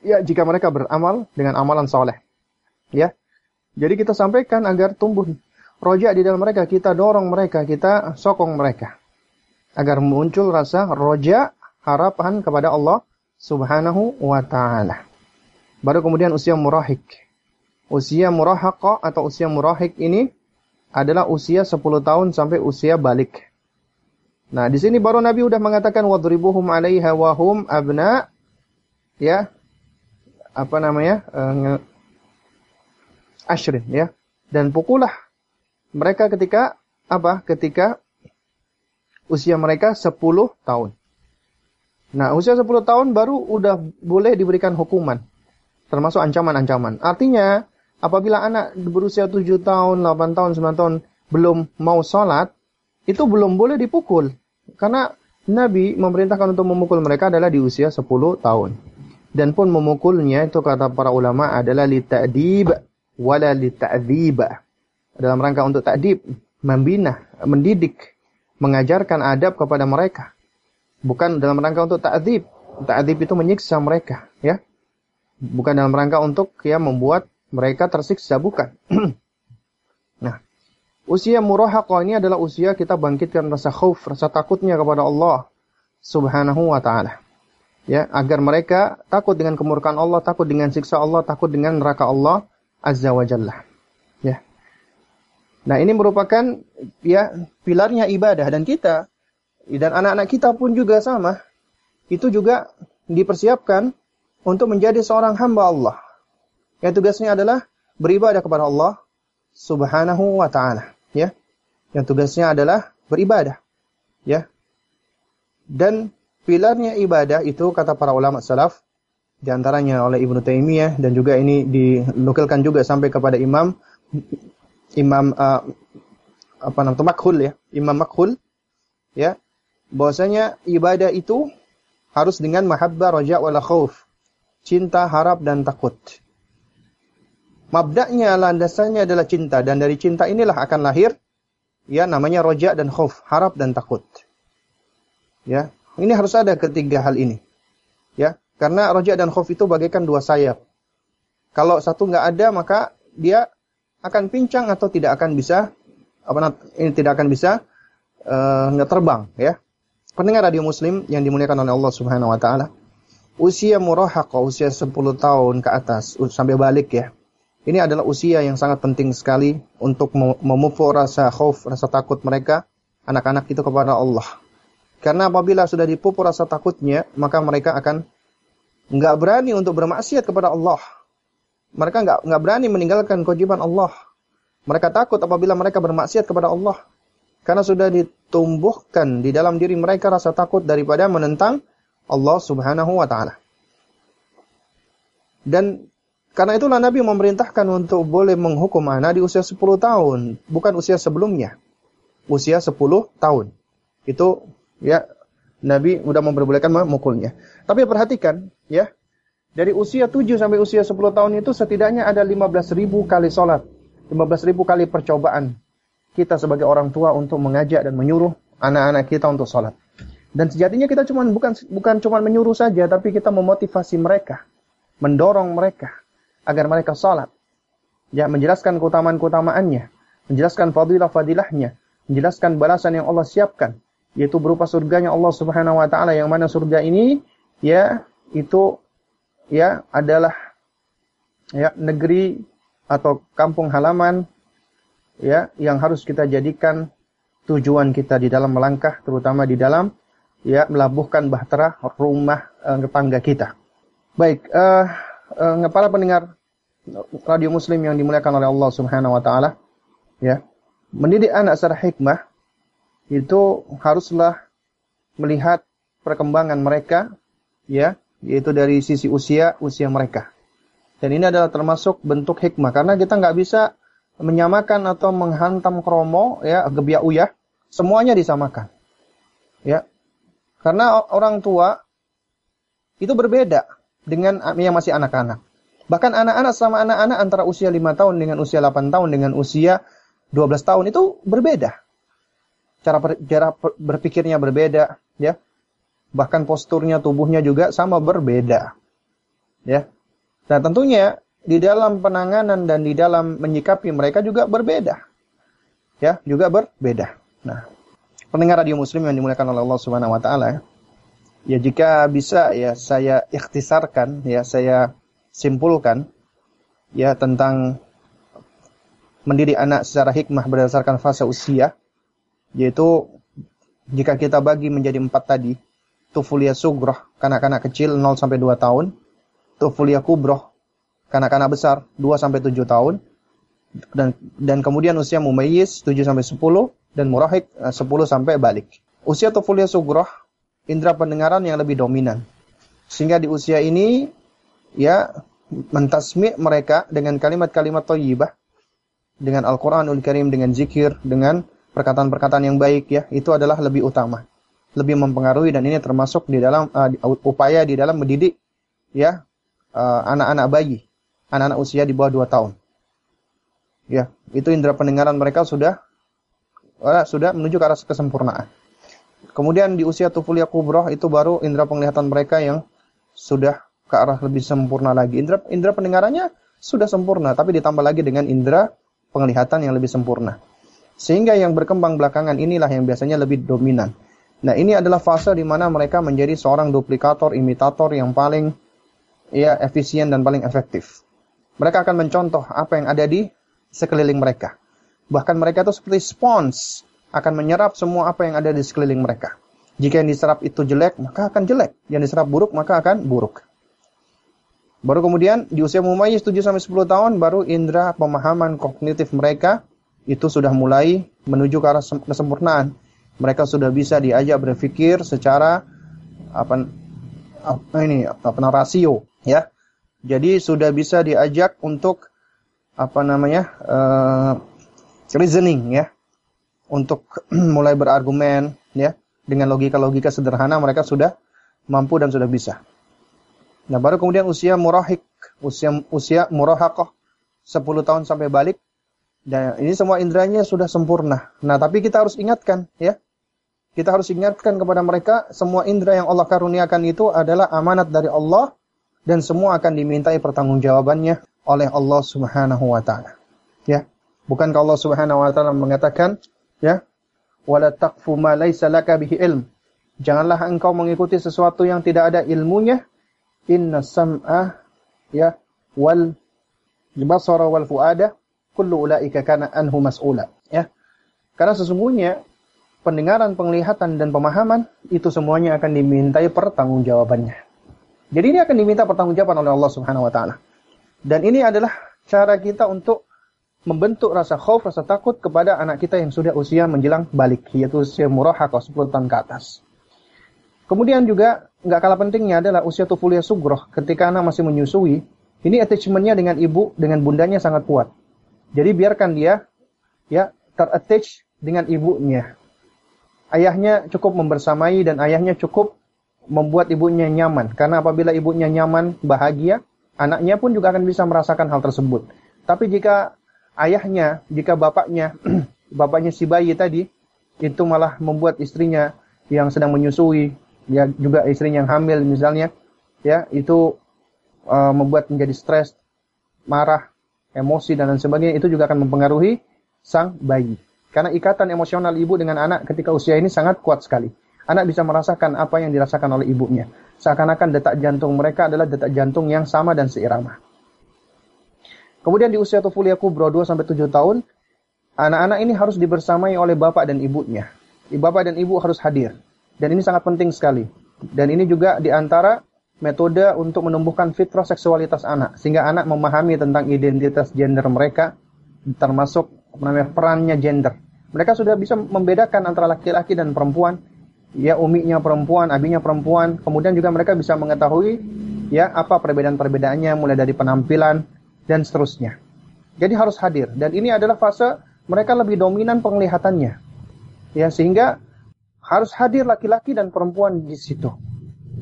Ya, jika mereka beramal dengan amalan soleh. Ya, jadi kita sampaikan agar tumbuh roja di dalam mereka, kita dorong mereka, kita sokong mereka. Agar muncul rasa roja harapan kepada Allah subhanahu wa ta'ala. Baru kemudian usia murahik. Usia murahaqa atau usia murahik ini adalah usia 10 tahun sampai usia balik. Nah, di sini baru Nabi udah mengatakan wadribuhum 'alaiha wa abna ya. Apa namanya? Uh, ashrin ya. Dan pukulah mereka ketika apa? Ketika usia mereka 10 tahun. Nah, usia 10 tahun baru udah boleh diberikan hukuman. Termasuk ancaman-ancaman. Artinya, apabila anak berusia 7 tahun, 8 tahun, 9 tahun belum mau sholat, itu belum boleh dipukul. Karena Nabi memerintahkan untuk memukul mereka adalah di usia 10 tahun. Dan pun memukulnya itu kata para ulama adalah li ta'dib wala li ta'dzib. Dalam rangka untuk ta'dib, membina, mendidik, mengajarkan adab kepada mereka bukan dalam rangka untuk ta'adzib. Ta'adzib itu menyiksa mereka, ya. Bukan dalam rangka untuk ya membuat mereka tersiksa, bukan. nah, usia murahaqah ini adalah usia kita bangkitkan rasa khauf, rasa takutnya kepada Allah Subhanahu wa taala. Ya, agar mereka takut dengan kemurkaan Allah, takut dengan siksa Allah, takut dengan neraka Allah Azza wa Jalla. Ya. Nah, ini merupakan ya pilarnya ibadah dan kita dan anak-anak kita pun juga sama. Itu juga dipersiapkan untuk menjadi seorang hamba Allah. Yang tugasnya adalah beribadah kepada Allah Subhanahu wa taala, ya. Yang tugasnya adalah beribadah, ya. Dan pilarnya ibadah itu kata para ulama salaf di antaranya oleh Ibnu Taimiyah dan juga ini dinukilkan juga sampai kepada Imam Imam uh, apa namanya Makhul ya, Imam Makhul ya bahwasanya ibadah itu harus dengan mahabbah, raja, wala khauf. Cinta, harap, dan takut. Mabdaknya, landasannya adalah cinta. Dan dari cinta inilah akan lahir, ya namanya roja dan khauf, harap dan takut. Ya, ini harus ada ketiga hal ini. Ya, karena roja dan khauf itu bagaikan dua sayap. Kalau satu nggak ada, maka dia akan pincang atau tidak akan bisa apa ini tidak akan bisa uh, nggak terbang ya pendengar radio muslim yang dimuliakan oleh Allah Subhanahu wa taala, usia murahaqah, usia 10 tahun ke atas sampai balik ya. Ini adalah usia yang sangat penting sekali untuk memupuk rasa khauf, rasa takut mereka anak-anak itu kepada Allah. Karena apabila sudah dipupuk rasa takutnya, maka mereka akan nggak berani untuk bermaksiat kepada Allah. Mereka nggak nggak berani meninggalkan kewajiban Allah. Mereka takut apabila mereka bermaksiat kepada Allah. Karena sudah ditumbuhkan di dalam diri mereka rasa takut daripada menentang Allah Subhanahu wa taala. Dan karena itulah Nabi memerintahkan untuk boleh menghukum anak di usia 10 tahun, bukan usia sebelumnya. Usia 10 tahun. Itu ya Nabi sudah memperbolehkan memukulnya. Tapi perhatikan ya, dari usia 7 sampai usia 10 tahun itu setidaknya ada 15.000 kali sholat. 15.000 kali percobaan kita sebagai orang tua untuk mengajak dan menyuruh anak-anak kita untuk sholat. Dan sejatinya kita cuma bukan bukan cuma menyuruh saja, tapi kita memotivasi mereka, mendorong mereka agar mereka sholat. Ya, menjelaskan keutamaan-keutamaannya, menjelaskan fadilah-fadilahnya, menjelaskan balasan yang Allah siapkan, yaitu berupa surganya Allah Subhanahu wa taala yang mana surga ini ya itu ya adalah ya negeri atau kampung halaman ya yang harus kita jadikan tujuan kita di dalam melangkah terutama di dalam ya melabuhkan bahtera rumah uh, tetangga kita. Baik, uh, uh, para pendengar radio muslim yang dimuliakan oleh Allah Subhanahu wa taala ya. Mendidik anak secara hikmah itu haruslah melihat perkembangan mereka ya, yaitu dari sisi usia usia mereka. Dan ini adalah termasuk bentuk hikmah karena kita nggak bisa menyamakan atau menghantam kromo ya gebiak uyah semuanya disamakan. Ya karena orang tua itu berbeda dengan yang masih anak-anak. Bahkan anak-anak sama anak-anak antara usia 5 tahun dengan usia 8 tahun dengan usia 12 tahun itu berbeda. Cara berpikirnya berbeda ya bahkan posturnya tubuhnya juga sama berbeda ya nah tentunya di dalam penanganan dan di dalam menyikapi mereka juga berbeda. Ya, juga berbeda. Nah, pendengar radio muslim yang dimuliakan oleh Allah Subhanahu wa taala ya. Jika bisa ya saya ikhtisarkan ya saya simpulkan ya tentang mendidik anak secara hikmah berdasarkan fase usia yaitu jika kita bagi menjadi empat tadi tufulia sugroh kanak-kanak kecil 0 sampai 2 tahun. Tufulia kubroh kanak-kanak besar 2 sampai 7 tahun. Dan dan kemudian usia mumayyiz 7 sampai 10 dan murahik 10 eh, sampai balik. Usia tufulia sugroh indera pendengaran yang lebih dominan. Sehingga di usia ini ya mentasmi mereka dengan kalimat-kalimat thayyibah. Dengan Al-Qur'anul Karim dengan zikir dengan perkataan-perkataan yang baik ya. Itu adalah lebih utama lebih mempengaruhi dan ini termasuk di dalam uh, upaya di dalam mendidik ya uh, anak-anak uh, bayi anak-anak usia di bawah 2 tahun ya itu indera pendengaran mereka sudah uh, sudah menuju ke arah kesempurnaan kemudian di usia tufulia kubroh itu baru indera penglihatan mereka yang sudah ke arah lebih sempurna lagi. Indra indra pendengarannya sudah sempurna, tapi ditambah lagi dengan indra penglihatan yang lebih sempurna. Sehingga yang berkembang belakangan inilah yang biasanya lebih dominan. Nah, ini adalah fase di mana mereka menjadi seorang duplikator, imitator yang paling ya efisien dan paling efektif. Mereka akan mencontoh apa yang ada di sekeliling mereka. Bahkan mereka itu seperti spons akan menyerap semua apa yang ada di sekeliling mereka. Jika yang diserap itu jelek, maka akan jelek. Yang diserap buruk, maka akan buruk. Baru kemudian di usia mumayyiz 7 sampai 10 tahun baru indera pemahaman kognitif mereka itu sudah mulai menuju ke arah kesempurnaan. Mereka sudah bisa diajak berpikir secara apa apa ini apa rasio ya. Jadi sudah bisa diajak untuk apa namanya uh, reasoning ya untuk mulai berargumen ya dengan logika-logika sederhana mereka sudah mampu dan sudah bisa. Nah, baru kemudian usia murahik, usia usia murahakoh 10 tahun sampai balik. Dan ini semua indranya sudah sempurna. Nah, tapi kita harus ingatkan ya. Kita harus ingatkan kepada mereka semua indera yang Allah karuniakan itu adalah amanat dari Allah dan semua akan dimintai pertanggungjawabannya oleh Allah Subhanahu wa taala. Ya. Bukankah Allah Subhanahu wa taala mengatakan ya, wala taqfu ma laysa laka bihi ilm. Janganlah engkau mengikuti sesuatu yang tidak ada ilmunya. Inna sam'a ya wal basara wal fuada kullu ulaika kana anhu mas'ula. Ya. Karena sesungguhnya pendengaran, penglihatan dan pemahaman itu semuanya akan dimintai pertanggungjawabannya. Jadi ini akan diminta pertanggungjawaban oleh Allah Subhanahu wa taala. Dan ini adalah cara kita untuk membentuk rasa khauf, rasa takut kepada anak kita yang sudah usia menjelang balik, yaitu usia murahaqah 10 tahun ke atas. Kemudian juga nggak kalah pentingnya adalah usia tufulia sugroh, ketika anak masih menyusui, ini attachmentnya dengan ibu, dengan bundanya sangat kuat. Jadi biarkan dia ya terattach dengan ibunya. Ayahnya cukup membersamai dan ayahnya cukup membuat ibunya nyaman. Karena apabila ibunya nyaman, bahagia, anaknya pun juga akan bisa merasakan hal tersebut. Tapi jika ayahnya, jika bapaknya, bapaknya si bayi tadi, itu malah membuat istrinya yang sedang menyusui, ya juga istrinya yang hamil misalnya, ya itu uh, membuat menjadi stres, marah, emosi dan lain sebagainya, itu juga akan mempengaruhi sang bayi. Karena ikatan emosional ibu dengan anak ketika usia ini sangat kuat sekali. Anak bisa merasakan apa yang dirasakan oleh ibunya. Seakan-akan detak jantung mereka adalah detak jantung yang sama dan seirama. Kemudian di usia tufulia kubro 2 sampai 7 tahun, anak-anak ini harus dibersamai oleh bapak dan ibunya. Bapak dan ibu harus hadir. Dan ini sangat penting sekali. Dan ini juga di antara metode untuk menumbuhkan fitrah seksualitas anak sehingga anak memahami tentang identitas gender mereka termasuk namanya perannya gender. Mereka sudah bisa membedakan antara laki-laki dan perempuan. Ya uminya perempuan, abinya perempuan. Kemudian juga mereka bisa mengetahui ya apa perbedaan-perbedaannya mulai dari penampilan, dan seterusnya. Jadi harus hadir dan ini adalah fase mereka lebih dominan penglihatannya. Ya, sehingga harus hadir laki-laki dan perempuan di situ.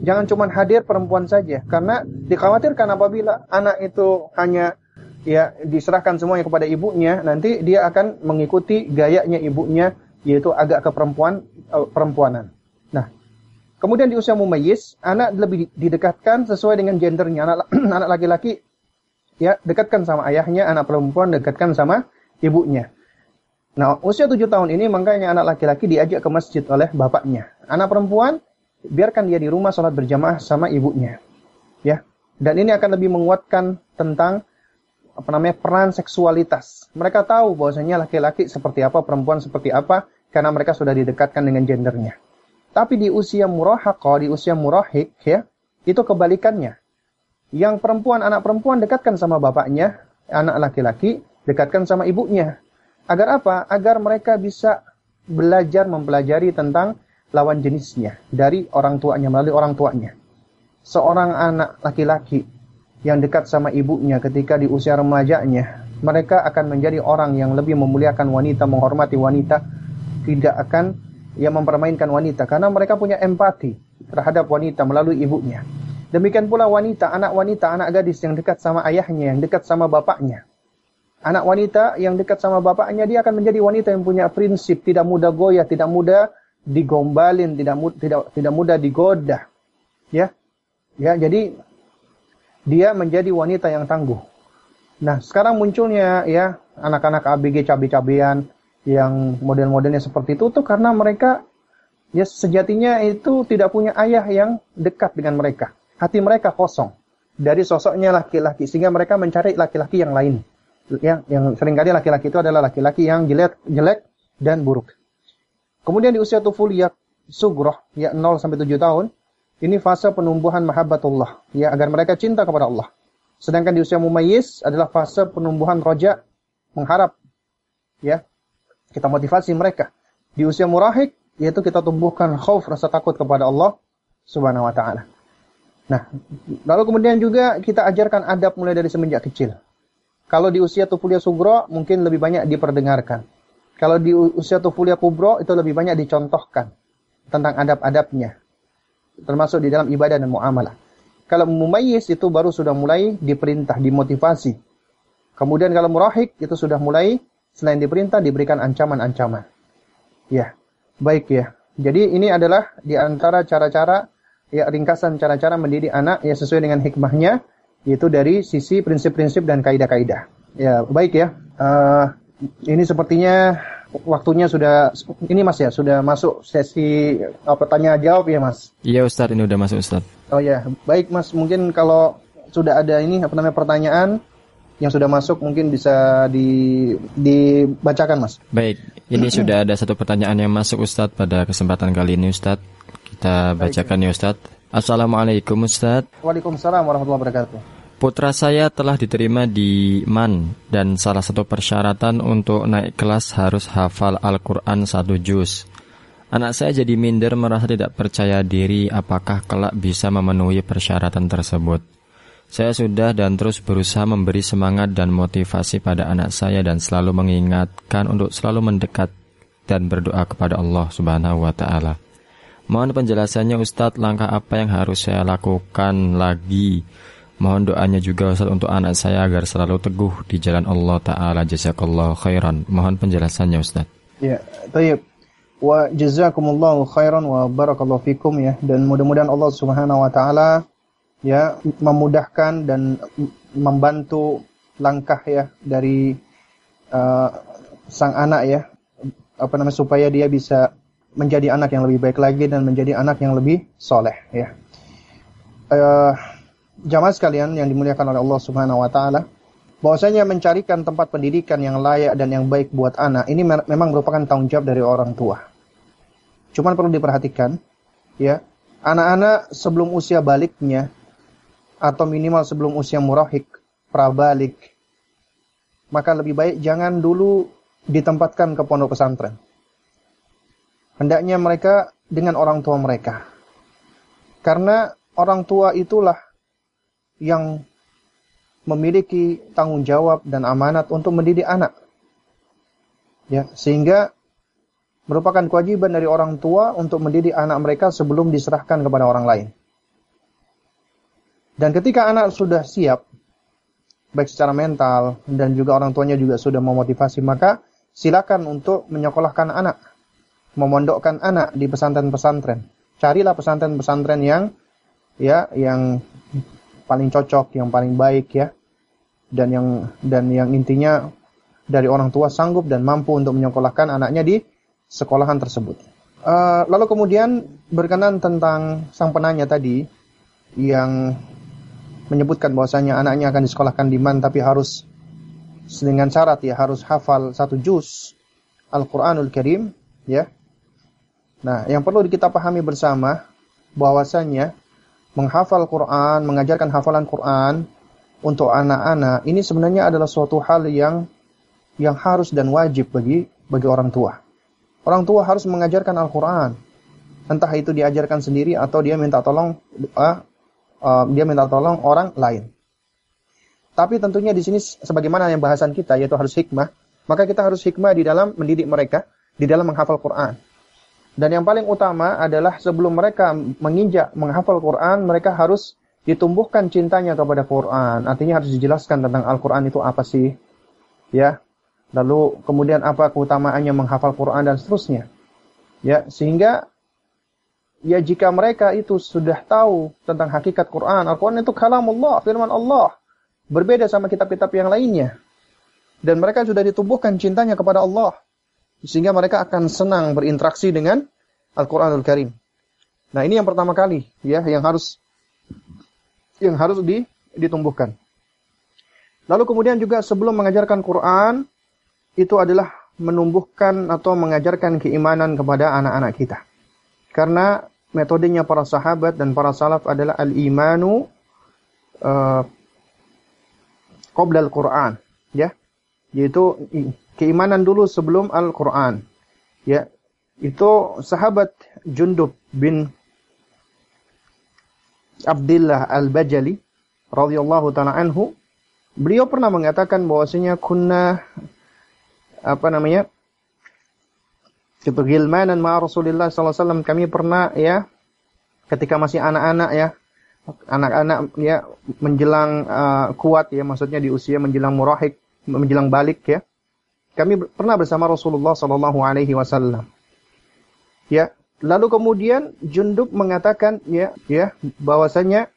Jangan cuma hadir perempuan saja karena dikhawatirkan apabila anak itu hanya ya diserahkan semuanya kepada ibunya, nanti dia akan mengikuti gayanya ibunya yaitu agak ke perempuan uh, perempuanan. Nah, kemudian di usia mumayyiz, anak lebih didekatkan sesuai dengan gendernya. Anak anak laki-laki ya dekatkan sama ayahnya, anak perempuan dekatkan sama ibunya. Nah, usia tujuh tahun ini makanya anak laki-laki diajak ke masjid oleh bapaknya. Anak perempuan biarkan dia di rumah sholat berjamaah sama ibunya. Ya. Dan ini akan lebih menguatkan tentang apa namanya peran seksualitas. Mereka tahu bahwasanya laki-laki seperti apa, perempuan seperti apa karena mereka sudah didekatkan dengan gendernya. Tapi di usia murahaqah, di usia murahik ya, itu kebalikannya. Yang perempuan, anak perempuan dekatkan sama bapaknya, anak laki-laki dekatkan sama ibunya. Agar apa? Agar mereka bisa belajar mempelajari tentang lawan jenisnya dari orang tuanya melalui orang tuanya. Seorang anak laki-laki yang dekat sama ibunya ketika di usia remajanya, mereka akan menjadi orang yang lebih memuliakan wanita, menghormati wanita, tidak akan ya mempermainkan wanita karena mereka punya empati terhadap wanita melalui ibunya. Demikian pula wanita, anak wanita, anak gadis yang dekat sama ayahnya, yang dekat sama bapaknya. Anak wanita yang dekat sama bapaknya, dia akan menjadi wanita yang punya prinsip, tidak mudah goyah, tidak mudah digombalin, tidak tidak tidak mudah digoda. Ya. Ya, jadi dia menjadi wanita yang tangguh. Nah, sekarang munculnya ya anak-anak ABG cabe-cabean yang model-modelnya seperti itu tuh karena mereka ya sejatinya itu tidak punya ayah yang dekat dengan mereka hati mereka kosong dari sosoknya laki-laki sehingga mereka mencari laki-laki yang lain. Ya, yang sering kali laki-laki itu adalah laki-laki yang jelek, jelek dan buruk. Kemudian di usia tufuliyah sugroh, ya 0 sampai 7 tahun, ini fase penumbuhan mahabbatullah, ya agar mereka cinta kepada Allah. Sedangkan di usia mumayyiz adalah fase penumbuhan roja, mengharap, ya kita motivasi mereka. Di usia murahik, yaitu kita tumbuhkan khauf, rasa takut kepada Allah subhanahu wa ta'ala. Nah, lalu kemudian juga kita ajarkan adab mulai dari semenjak kecil. Kalau di usia tufulia sugro mungkin lebih banyak diperdengarkan. Kalau di usia tufulia kubro itu lebih banyak dicontohkan tentang adab-adabnya. Termasuk di dalam ibadah dan muamalah. Kalau mumayyiz itu baru sudah mulai diperintah, dimotivasi. Kemudian kalau murahik itu sudah mulai selain diperintah diberikan ancaman-ancaman. Ya, baik ya. Jadi ini adalah di antara cara-cara ya ringkasan cara-cara mendidik anak ya sesuai dengan hikmahnya yaitu dari sisi prinsip-prinsip dan kaidah-kaidah. Ya, baik ya. Uh, ini sepertinya waktunya sudah ini Mas ya, sudah masuk sesi apa tanya jawab ya Mas. Iya Ustaz, ini udah masuk Ustaz. Oh ya, baik Mas, mungkin kalau sudah ada ini apa namanya pertanyaan yang sudah masuk mungkin bisa di dibacakan Mas. Baik, ini sudah ada satu pertanyaan yang masuk Ustadz pada kesempatan kali ini Ustadz. Kita bacakan ya Ustaz. Assalamualaikum Ustaz. Waalaikumsalam warahmatullahi wabarakatuh. Putra saya telah diterima di MAN dan salah satu persyaratan untuk naik kelas harus hafal Al-Quran satu juz. Anak saya jadi minder merasa tidak percaya diri apakah kelak bisa memenuhi persyaratan tersebut. Saya sudah dan terus berusaha memberi semangat dan motivasi pada anak saya dan selalu mengingatkan untuk selalu mendekat dan berdoa kepada Allah Subhanahu wa taala. Mohon penjelasannya Ustadz langkah apa yang harus saya lakukan lagi Mohon doanya juga Ustadz untuk anak saya agar selalu teguh di jalan Allah Ta'ala. Jazakallah khairan. Mohon penjelasannya Ustadz Ya, tayyib. Wa jazakumullahu khairan wa barakallahu fikum ya. Dan mudah-mudahan Allah Subhanahu wa taala ya memudahkan dan membantu langkah ya dari uh, sang anak ya. Apa namanya supaya dia bisa menjadi anak yang lebih baik lagi dan menjadi anak yang lebih soleh ya. Uh, jamaah sekalian yang dimuliakan oleh Allah Subhanahu Wa Taala, bahwasanya mencarikan tempat pendidikan yang layak dan yang baik buat anak ini memang merupakan tanggung jawab dari orang tua. Cuman perlu diperhatikan, ya, anak-anak sebelum usia baliknya atau minimal sebelum usia murahik, prabalik, maka lebih baik jangan dulu ditempatkan ke pondok pesantren Hendaknya mereka dengan orang tua mereka. Karena orang tua itulah yang memiliki tanggung jawab dan amanat untuk mendidik anak. Ya, sehingga merupakan kewajiban dari orang tua untuk mendidik anak mereka sebelum diserahkan kepada orang lain. Dan ketika anak sudah siap, baik secara mental dan juga orang tuanya juga sudah memotivasi, maka silakan untuk menyekolahkan anak memondokkan anak di pesantren-pesantren. Carilah pesantren-pesantren yang ya yang paling cocok, yang paling baik ya. Dan yang dan yang intinya dari orang tua sanggup dan mampu untuk menyekolahkan anaknya di sekolahan tersebut. Uh, lalu kemudian berkenan tentang sang penanya tadi yang menyebutkan bahwasanya anaknya akan disekolahkan di man tapi harus dengan syarat ya harus hafal satu juz Al-Qur'anul Karim ya Nah, yang perlu kita pahami bersama bahwasanya menghafal Quran, mengajarkan hafalan Quran untuk anak-anak ini sebenarnya adalah suatu hal yang yang harus dan wajib bagi bagi orang tua. Orang tua harus mengajarkan Al-Quran. entah itu diajarkan sendiri atau dia minta tolong uh, uh, dia minta tolong orang lain. Tapi tentunya di sini sebagaimana yang bahasan kita yaitu harus hikmah, maka kita harus hikmah di dalam mendidik mereka, di dalam menghafal Quran. Dan yang paling utama adalah sebelum mereka menginjak menghafal Quran, mereka harus ditumbuhkan cintanya kepada Quran. Artinya harus dijelaskan tentang Al-Quran itu apa sih. Ya. Lalu kemudian apa keutamaannya menghafal Quran dan seterusnya. Ya, sehingga ya jika mereka itu sudah tahu tentang hakikat Quran, Al-Quran itu kalam Allah, firman Allah. Berbeda sama kitab-kitab yang lainnya. Dan mereka sudah ditumbuhkan cintanya kepada Allah. Sehingga mereka akan senang berinteraksi dengan Al-Quranul Karim. Nah ini yang pertama kali ya yang harus yang harus di, ditumbuhkan. Lalu kemudian juga sebelum mengajarkan Quran itu adalah menumbuhkan atau mengajarkan keimanan kepada anak-anak kita. Karena metodenya para sahabat dan para salaf adalah al-imanu uh, qabla al-Quran, ya. Yaitu keimanan dulu sebelum Al-Quran. Ya, itu sahabat Jundub bin Abdullah Al-Bajali radhiyallahu taala anhu beliau pernah mengatakan bahwasanya kunna apa namanya itu gilmanan ma Rasulullah sallallahu alaihi wasallam kami pernah ya ketika masih anak-anak ya anak-anak ya menjelang uh, kuat ya maksudnya di usia menjelang murahik menjelang balik ya kami pernah bersama Rasulullah sallallahu alaihi wasallam ya lalu kemudian Jundub mengatakan ya ya bahwasanya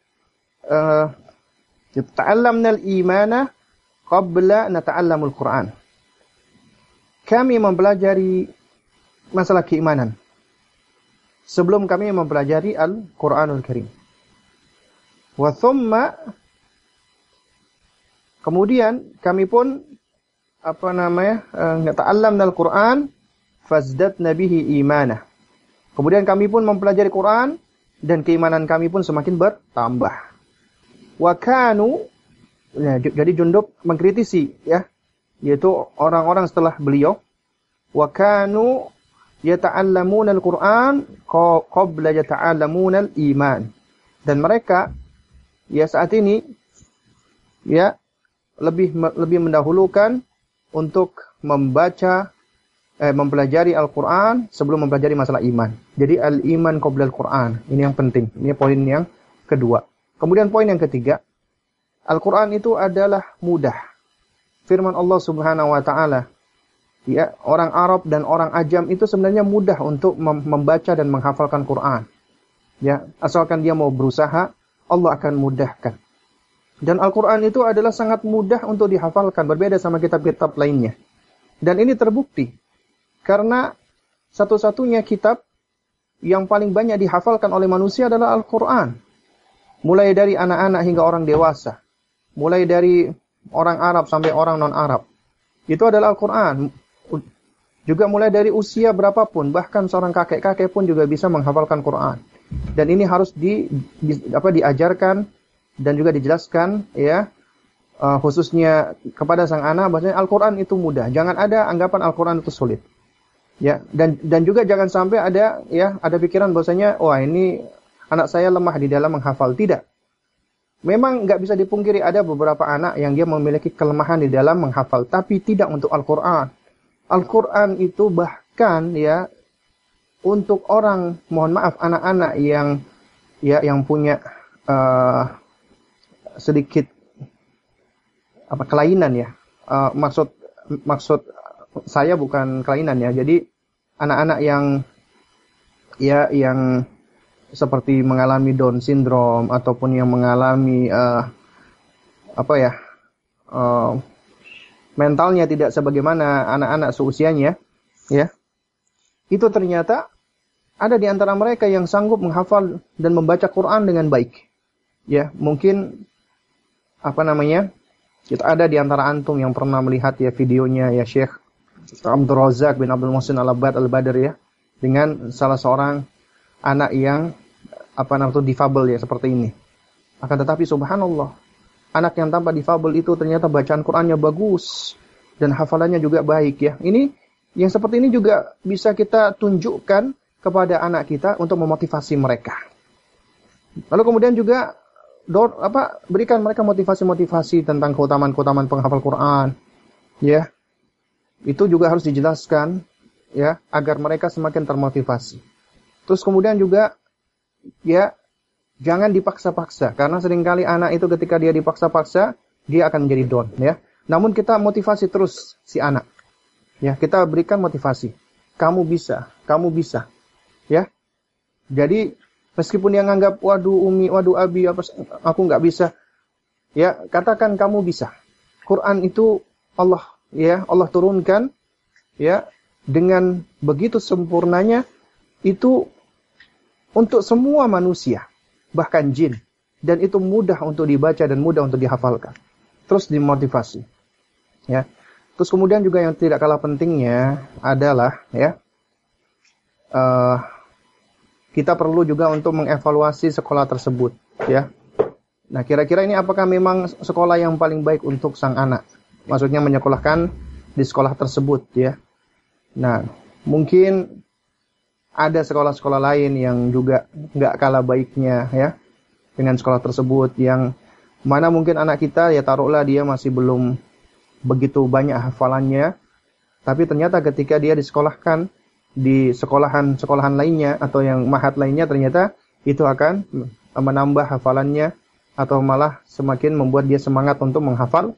uh, ta'allamna al-imana qabla nata'allamul Qur'an kami mempelajari masalah keimanan sebelum kami mempelajari Al-Qur'anul Karim. Wa thumma kemudian kami pun apa namanya? Uh, ta'allamna al-Qur'an fazdatna bihi imanah. Kemudian kami pun mempelajari Quran dan keimanan kami pun semakin bertambah. Wa kanu ya, jadi Jundub mengkritisi ya yaitu orang-orang setelah beliau wa kanu yata'allamuna al-Qur'an qabla yata'allamuna al-iman. Dan mereka ya saat ini ya lebih lebih mendahulukan untuk membaca eh, mempelajari Al-Qur'an sebelum mempelajari masalah iman. Jadi al-iman qabla al-Qur'an. Ini yang penting. Ini poin yang kedua. Kemudian poin yang ketiga, Al-Qur'an itu adalah mudah firman Allah Subhanahu wa taala ya orang Arab dan orang Ajam itu sebenarnya mudah untuk membaca dan menghafalkan Quran. Ya, asalkan dia mau berusaha, Allah akan mudahkan. Dan Al-Quran itu adalah sangat mudah untuk dihafalkan, berbeda sama kitab-kitab lainnya. Dan ini terbukti, karena satu-satunya kitab yang paling banyak dihafalkan oleh manusia adalah Al-Quran. Mulai dari anak-anak hingga orang dewasa. Mulai dari orang Arab sampai orang non-Arab. Itu adalah Al-Quran. Juga mulai dari usia berapapun, bahkan seorang kakek-kakek pun juga bisa menghafalkan Quran. Dan ini harus di, di apa diajarkan dan juga dijelaskan ya uh, khususnya kepada sang anak bahwasanya Al-Qur'an itu mudah. Jangan ada anggapan Al-Qur'an itu sulit. Ya, dan dan juga jangan sampai ada ya ada pikiran bahwasanya wah ini anak saya lemah di dalam menghafal. Tidak. Memang nggak bisa dipungkiri ada beberapa anak yang dia memiliki kelemahan di dalam menghafal, tapi tidak untuk Al-Quran. Al-Quran itu bahkan ya untuk orang, mohon maaf anak-anak yang ya yang punya uh, sedikit apa kelainan ya. Uh, maksud maksud saya bukan kelainan ya. Jadi anak-anak yang ya yang seperti mengalami Down syndrome ataupun yang mengalami uh, apa ya uh, mentalnya tidak sebagaimana anak-anak seusianya, ya itu ternyata ada di antara mereka yang sanggup menghafal dan membaca Quran dengan baik. Ya, mungkin apa namanya? Kita ada di antara antum yang pernah melihat ya videonya ya Syekh Abdul Razak bin Abdul Muhsin Al-Abad Al-Badr ya dengan salah seorang anak yang apa namanya difabel ya seperti ini. Akan tetapi subhanallah, anak yang tanpa difabel itu ternyata bacaan Qur'annya bagus dan hafalannya juga baik ya. Ini yang seperti ini juga bisa kita tunjukkan kepada anak kita untuk memotivasi mereka. Lalu kemudian juga dor, apa berikan mereka motivasi-motivasi tentang keutamaan-keutamaan penghafal Quran, ya. Itu juga harus dijelaskan, ya, agar mereka semakin termotivasi. Terus kemudian juga, ya, jangan dipaksa-paksa, karena sering kali anak itu ketika dia dipaksa-paksa, dia akan menjadi don, ya. Namun kita motivasi terus si anak, ya, kita berikan motivasi. Kamu bisa, kamu bisa, ya. Jadi Meskipun yang anggap waduh umi, waduh abi, apa aku nggak bisa. Ya, katakan kamu bisa. Quran itu Allah ya, Allah turunkan ya dengan begitu sempurnanya itu untuk semua manusia, bahkan jin. Dan itu mudah untuk dibaca dan mudah untuk dihafalkan. Terus dimotivasi. Ya. Terus kemudian juga yang tidak kalah pentingnya adalah ya uh, kita perlu juga untuk mengevaluasi sekolah tersebut, ya. Nah, kira-kira ini apakah memang sekolah yang paling baik untuk sang anak? Maksudnya menyekolahkan di sekolah tersebut, ya. Nah, mungkin ada sekolah-sekolah lain yang juga nggak kalah baiknya, ya, dengan sekolah tersebut yang mana mungkin anak kita ya taruhlah dia masih belum begitu banyak hafalannya, tapi ternyata ketika dia disekolahkan di sekolahan-sekolahan lainnya atau yang mahat lainnya ternyata itu akan menambah hafalannya atau malah semakin membuat dia semangat untuk menghafal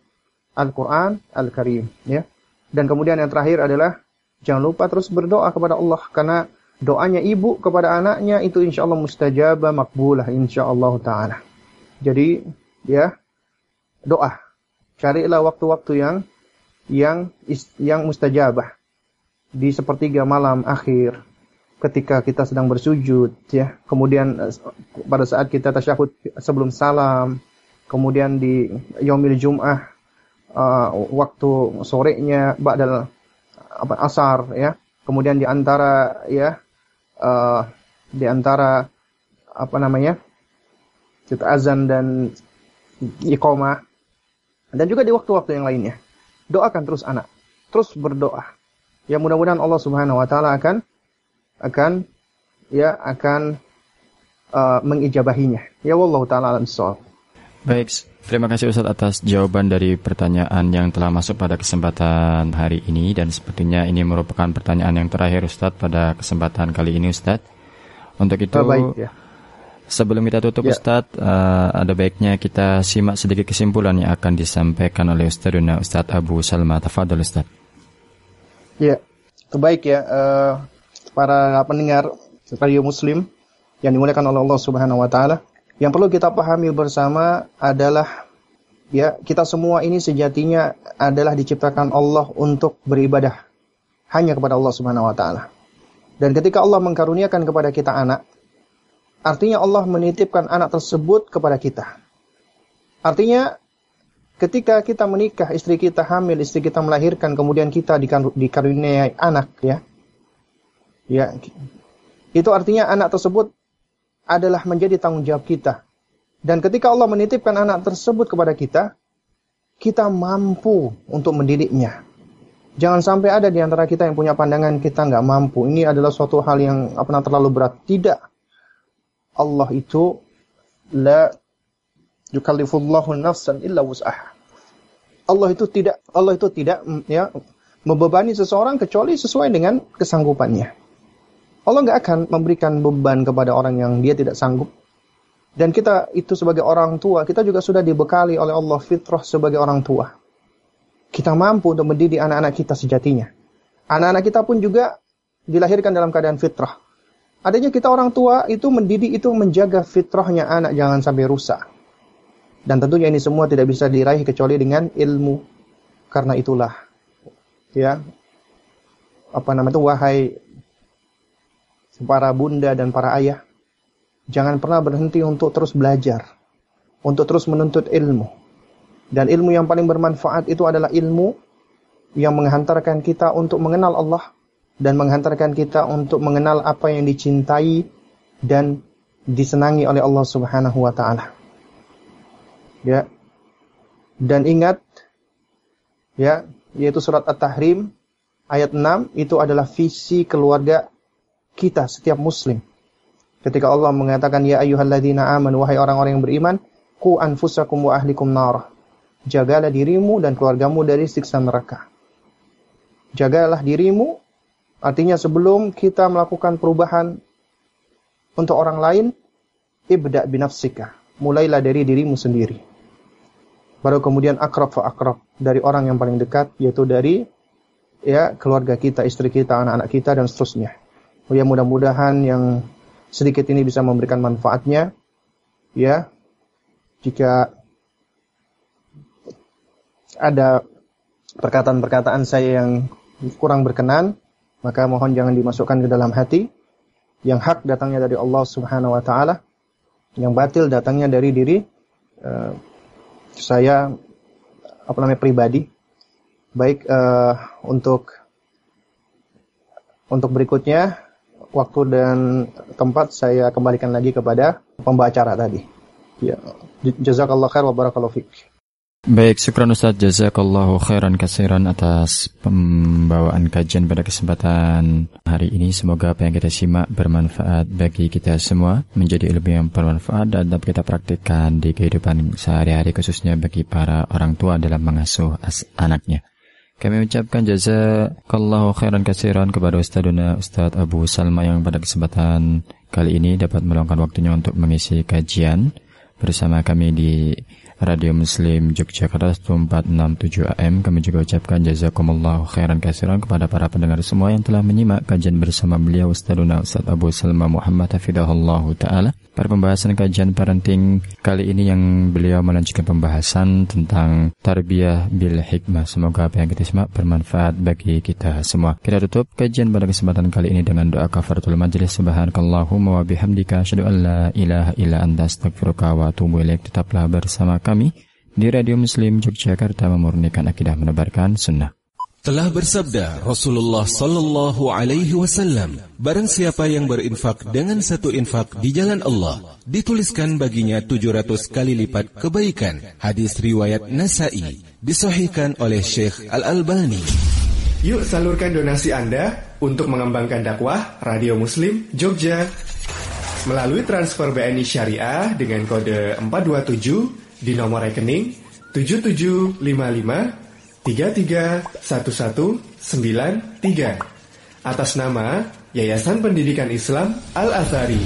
Al-Quran Al-Karim ya. Dan kemudian yang terakhir adalah jangan lupa terus berdoa kepada Allah karena doanya ibu kepada anaknya itu insya Allah mustajabah makbulah insya Allah taala. Jadi ya doa carilah waktu-waktu yang yang yang mustajabah di sepertiga malam akhir ketika kita sedang bersujud ya. Kemudian eh, pada saat kita tasyahud sebelum salam kemudian di yaumil jum'ah uh, waktu sorenya ba'dal apa asar ya. Kemudian di antara ya uh, di antara apa namanya kita azan dan iqamah dan juga di waktu-waktu yang lainnya. Doakan terus anak terus berdoa Ya mudah-mudahan Allah Subhanahu wa taala akan akan ya akan uh, mengijabahinya. Ya wallahu taala alam Baik, terima kasih Ustaz atas jawaban dari pertanyaan yang telah masuk pada kesempatan hari ini dan sepertinya ini merupakan pertanyaan yang terakhir Ustaz pada kesempatan kali ini Ustaz. Untuk itu oh, baik, ya. Sebelum kita tutup ya. Ustaz, uh, ada baiknya kita simak sedikit kesimpulan yang akan disampaikan oleh Ustazuna Ustaz Abu Salma. Tafadhol Ustaz. Ya, terbaik ya uh, para pendengar radio Muslim yang dimuliakan oleh Allah Subhanahu Wa Taala. Yang perlu kita pahami bersama adalah ya kita semua ini sejatinya adalah diciptakan Allah untuk beribadah hanya kepada Allah Subhanahu Wa Taala. Dan ketika Allah mengkaruniakan kepada kita anak, artinya Allah menitipkan anak tersebut kepada kita. Artinya ketika kita menikah, istri kita hamil, istri kita melahirkan, kemudian kita dikaruniai anak, ya, ya, itu artinya anak tersebut adalah menjadi tanggung jawab kita. Dan ketika Allah menitipkan anak tersebut kepada kita, kita mampu untuk mendidiknya. Jangan sampai ada di antara kita yang punya pandangan kita nggak mampu. Ini adalah suatu hal yang apa terlalu berat. Tidak. Allah itu la yukallifullahu nafsan illa wus'aha. Allah itu tidak Allah itu tidak mm, ya membebani seseorang kecuali sesuai dengan kesanggupannya. Allah nggak akan memberikan beban kepada orang yang dia tidak sanggup. Dan kita itu sebagai orang tua, kita juga sudah dibekali oleh Allah fitrah sebagai orang tua. Kita mampu untuk mendidik anak-anak kita sejatinya. Anak-anak kita pun juga dilahirkan dalam keadaan fitrah. Adanya kita orang tua itu mendidik itu menjaga fitrahnya anak jangan sampai rusak. Dan tentunya ini semua tidak bisa diraih kecuali dengan ilmu. Karena itulah ya apa namanya itu wahai para bunda dan para ayah jangan pernah berhenti untuk terus belajar, untuk terus menuntut ilmu. Dan ilmu yang paling bermanfaat itu adalah ilmu yang menghantarkan kita untuk mengenal Allah dan menghantarkan kita untuk mengenal apa yang dicintai dan disenangi oleh Allah Subhanahu wa taala. Ya. Dan ingat ya, yaitu surat At-Tahrim ayat 6 itu adalah visi keluarga kita setiap muslim. Ketika Allah mengatakan ya ayyuhalladzina amanu wahai orang-orang yang beriman, ku anfusakum wa ahlikum nar. Jagalah dirimu dan keluargamu dari siksa neraka. Jagalah dirimu artinya sebelum kita melakukan perubahan untuk orang lain, ibda binafsika. Mulailah dari dirimu sendiri. Baru kemudian akrab fa akrab dari orang yang paling dekat yaitu dari ya keluarga kita, istri kita, anak-anak kita dan seterusnya. Ya mudah-mudahan yang sedikit ini bisa memberikan manfaatnya. Ya. Jika ada perkataan-perkataan saya yang kurang berkenan, maka mohon jangan dimasukkan ke dalam hati. Yang hak datangnya dari Allah Subhanahu wa taala, yang batil datangnya dari diri uh, saya apa namanya pribadi. Baik uh, untuk untuk berikutnya waktu dan tempat saya kembalikan lagi kepada pembaca tadi. Ya, jazakallah khair wa barakallahu fiik. Baik, syukran Ustaz Jazakallahu khairan kasiran atas pembawaan kajian pada kesempatan hari ini. Semoga apa yang kita simak bermanfaat bagi kita semua, menjadi ilmu yang bermanfaat dan dapat kita praktikkan di kehidupan sehari-hari khususnya bagi para orang tua dalam mengasuh anaknya. Kami ucapkan jazakallahu khairan kasiran kepada Ustaduna Ustaz Abu Salma yang pada kesempatan kali ini dapat meluangkan waktunya untuk mengisi kajian bersama kami di Radio Muslim Yogyakarta 1467 AM kami juga ucapkan jazakumullah khairan kasiran kepada para pendengar semua yang telah menyimak kajian bersama beliau Ustaduna Ustaz Abu Salma Muhammad Hafidahullah Ta'ala pada pembahasan kajian parenting kali ini yang beliau melanjutkan pembahasan tentang tarbiyah bil hikmah. Semoga apa yang kita simak bermanfaat bagi kita semua. Kita tutup kajian pada kesempatan kali ini dengan doa kafaratul majlis. Subhanakallahumma wa bihamdika asyhadu an la ilaha illa anta astaghfiruka wa atubu ilaik. Tetaplah bersama kami di Radio Muslim Yogyakarta memurnikan akidah menebarkan sunnah. Telah bersabda Rasulullah Sallallahu Alaihi Wasallam, barang siapa yang berinfak dengan satu infak di jalan Allah, dituliskan baginya 700 kali lipat kebaikan. Hadis riwayat Nasai, disahihkan oleh Syekh Al Albani. Yuk salurkan donasi Anda untuk mengembangkan dakwah Radio Muslim Jogja melalui transfer BNI Syariah dengan kode 427 di nomor rekening 7755 331193 atas nama Yayasan Pendidikan Islam Al-Azhari.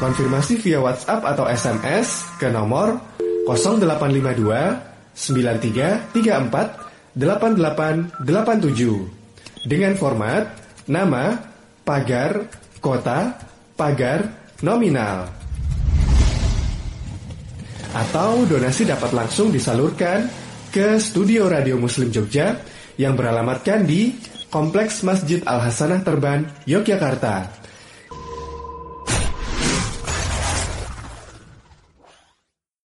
Konfirmasi via WhatsApp atau SMS ke nomor 0852 9334 8887 dengan format nama, pagar, kota, pagar, nominal. Atau donasi dapat langsung disalurkan ke Studio Radio Muslim Jogja yang beralamatkan di Kompleks Masjid Al Hasanah Terban, Yogyakarta.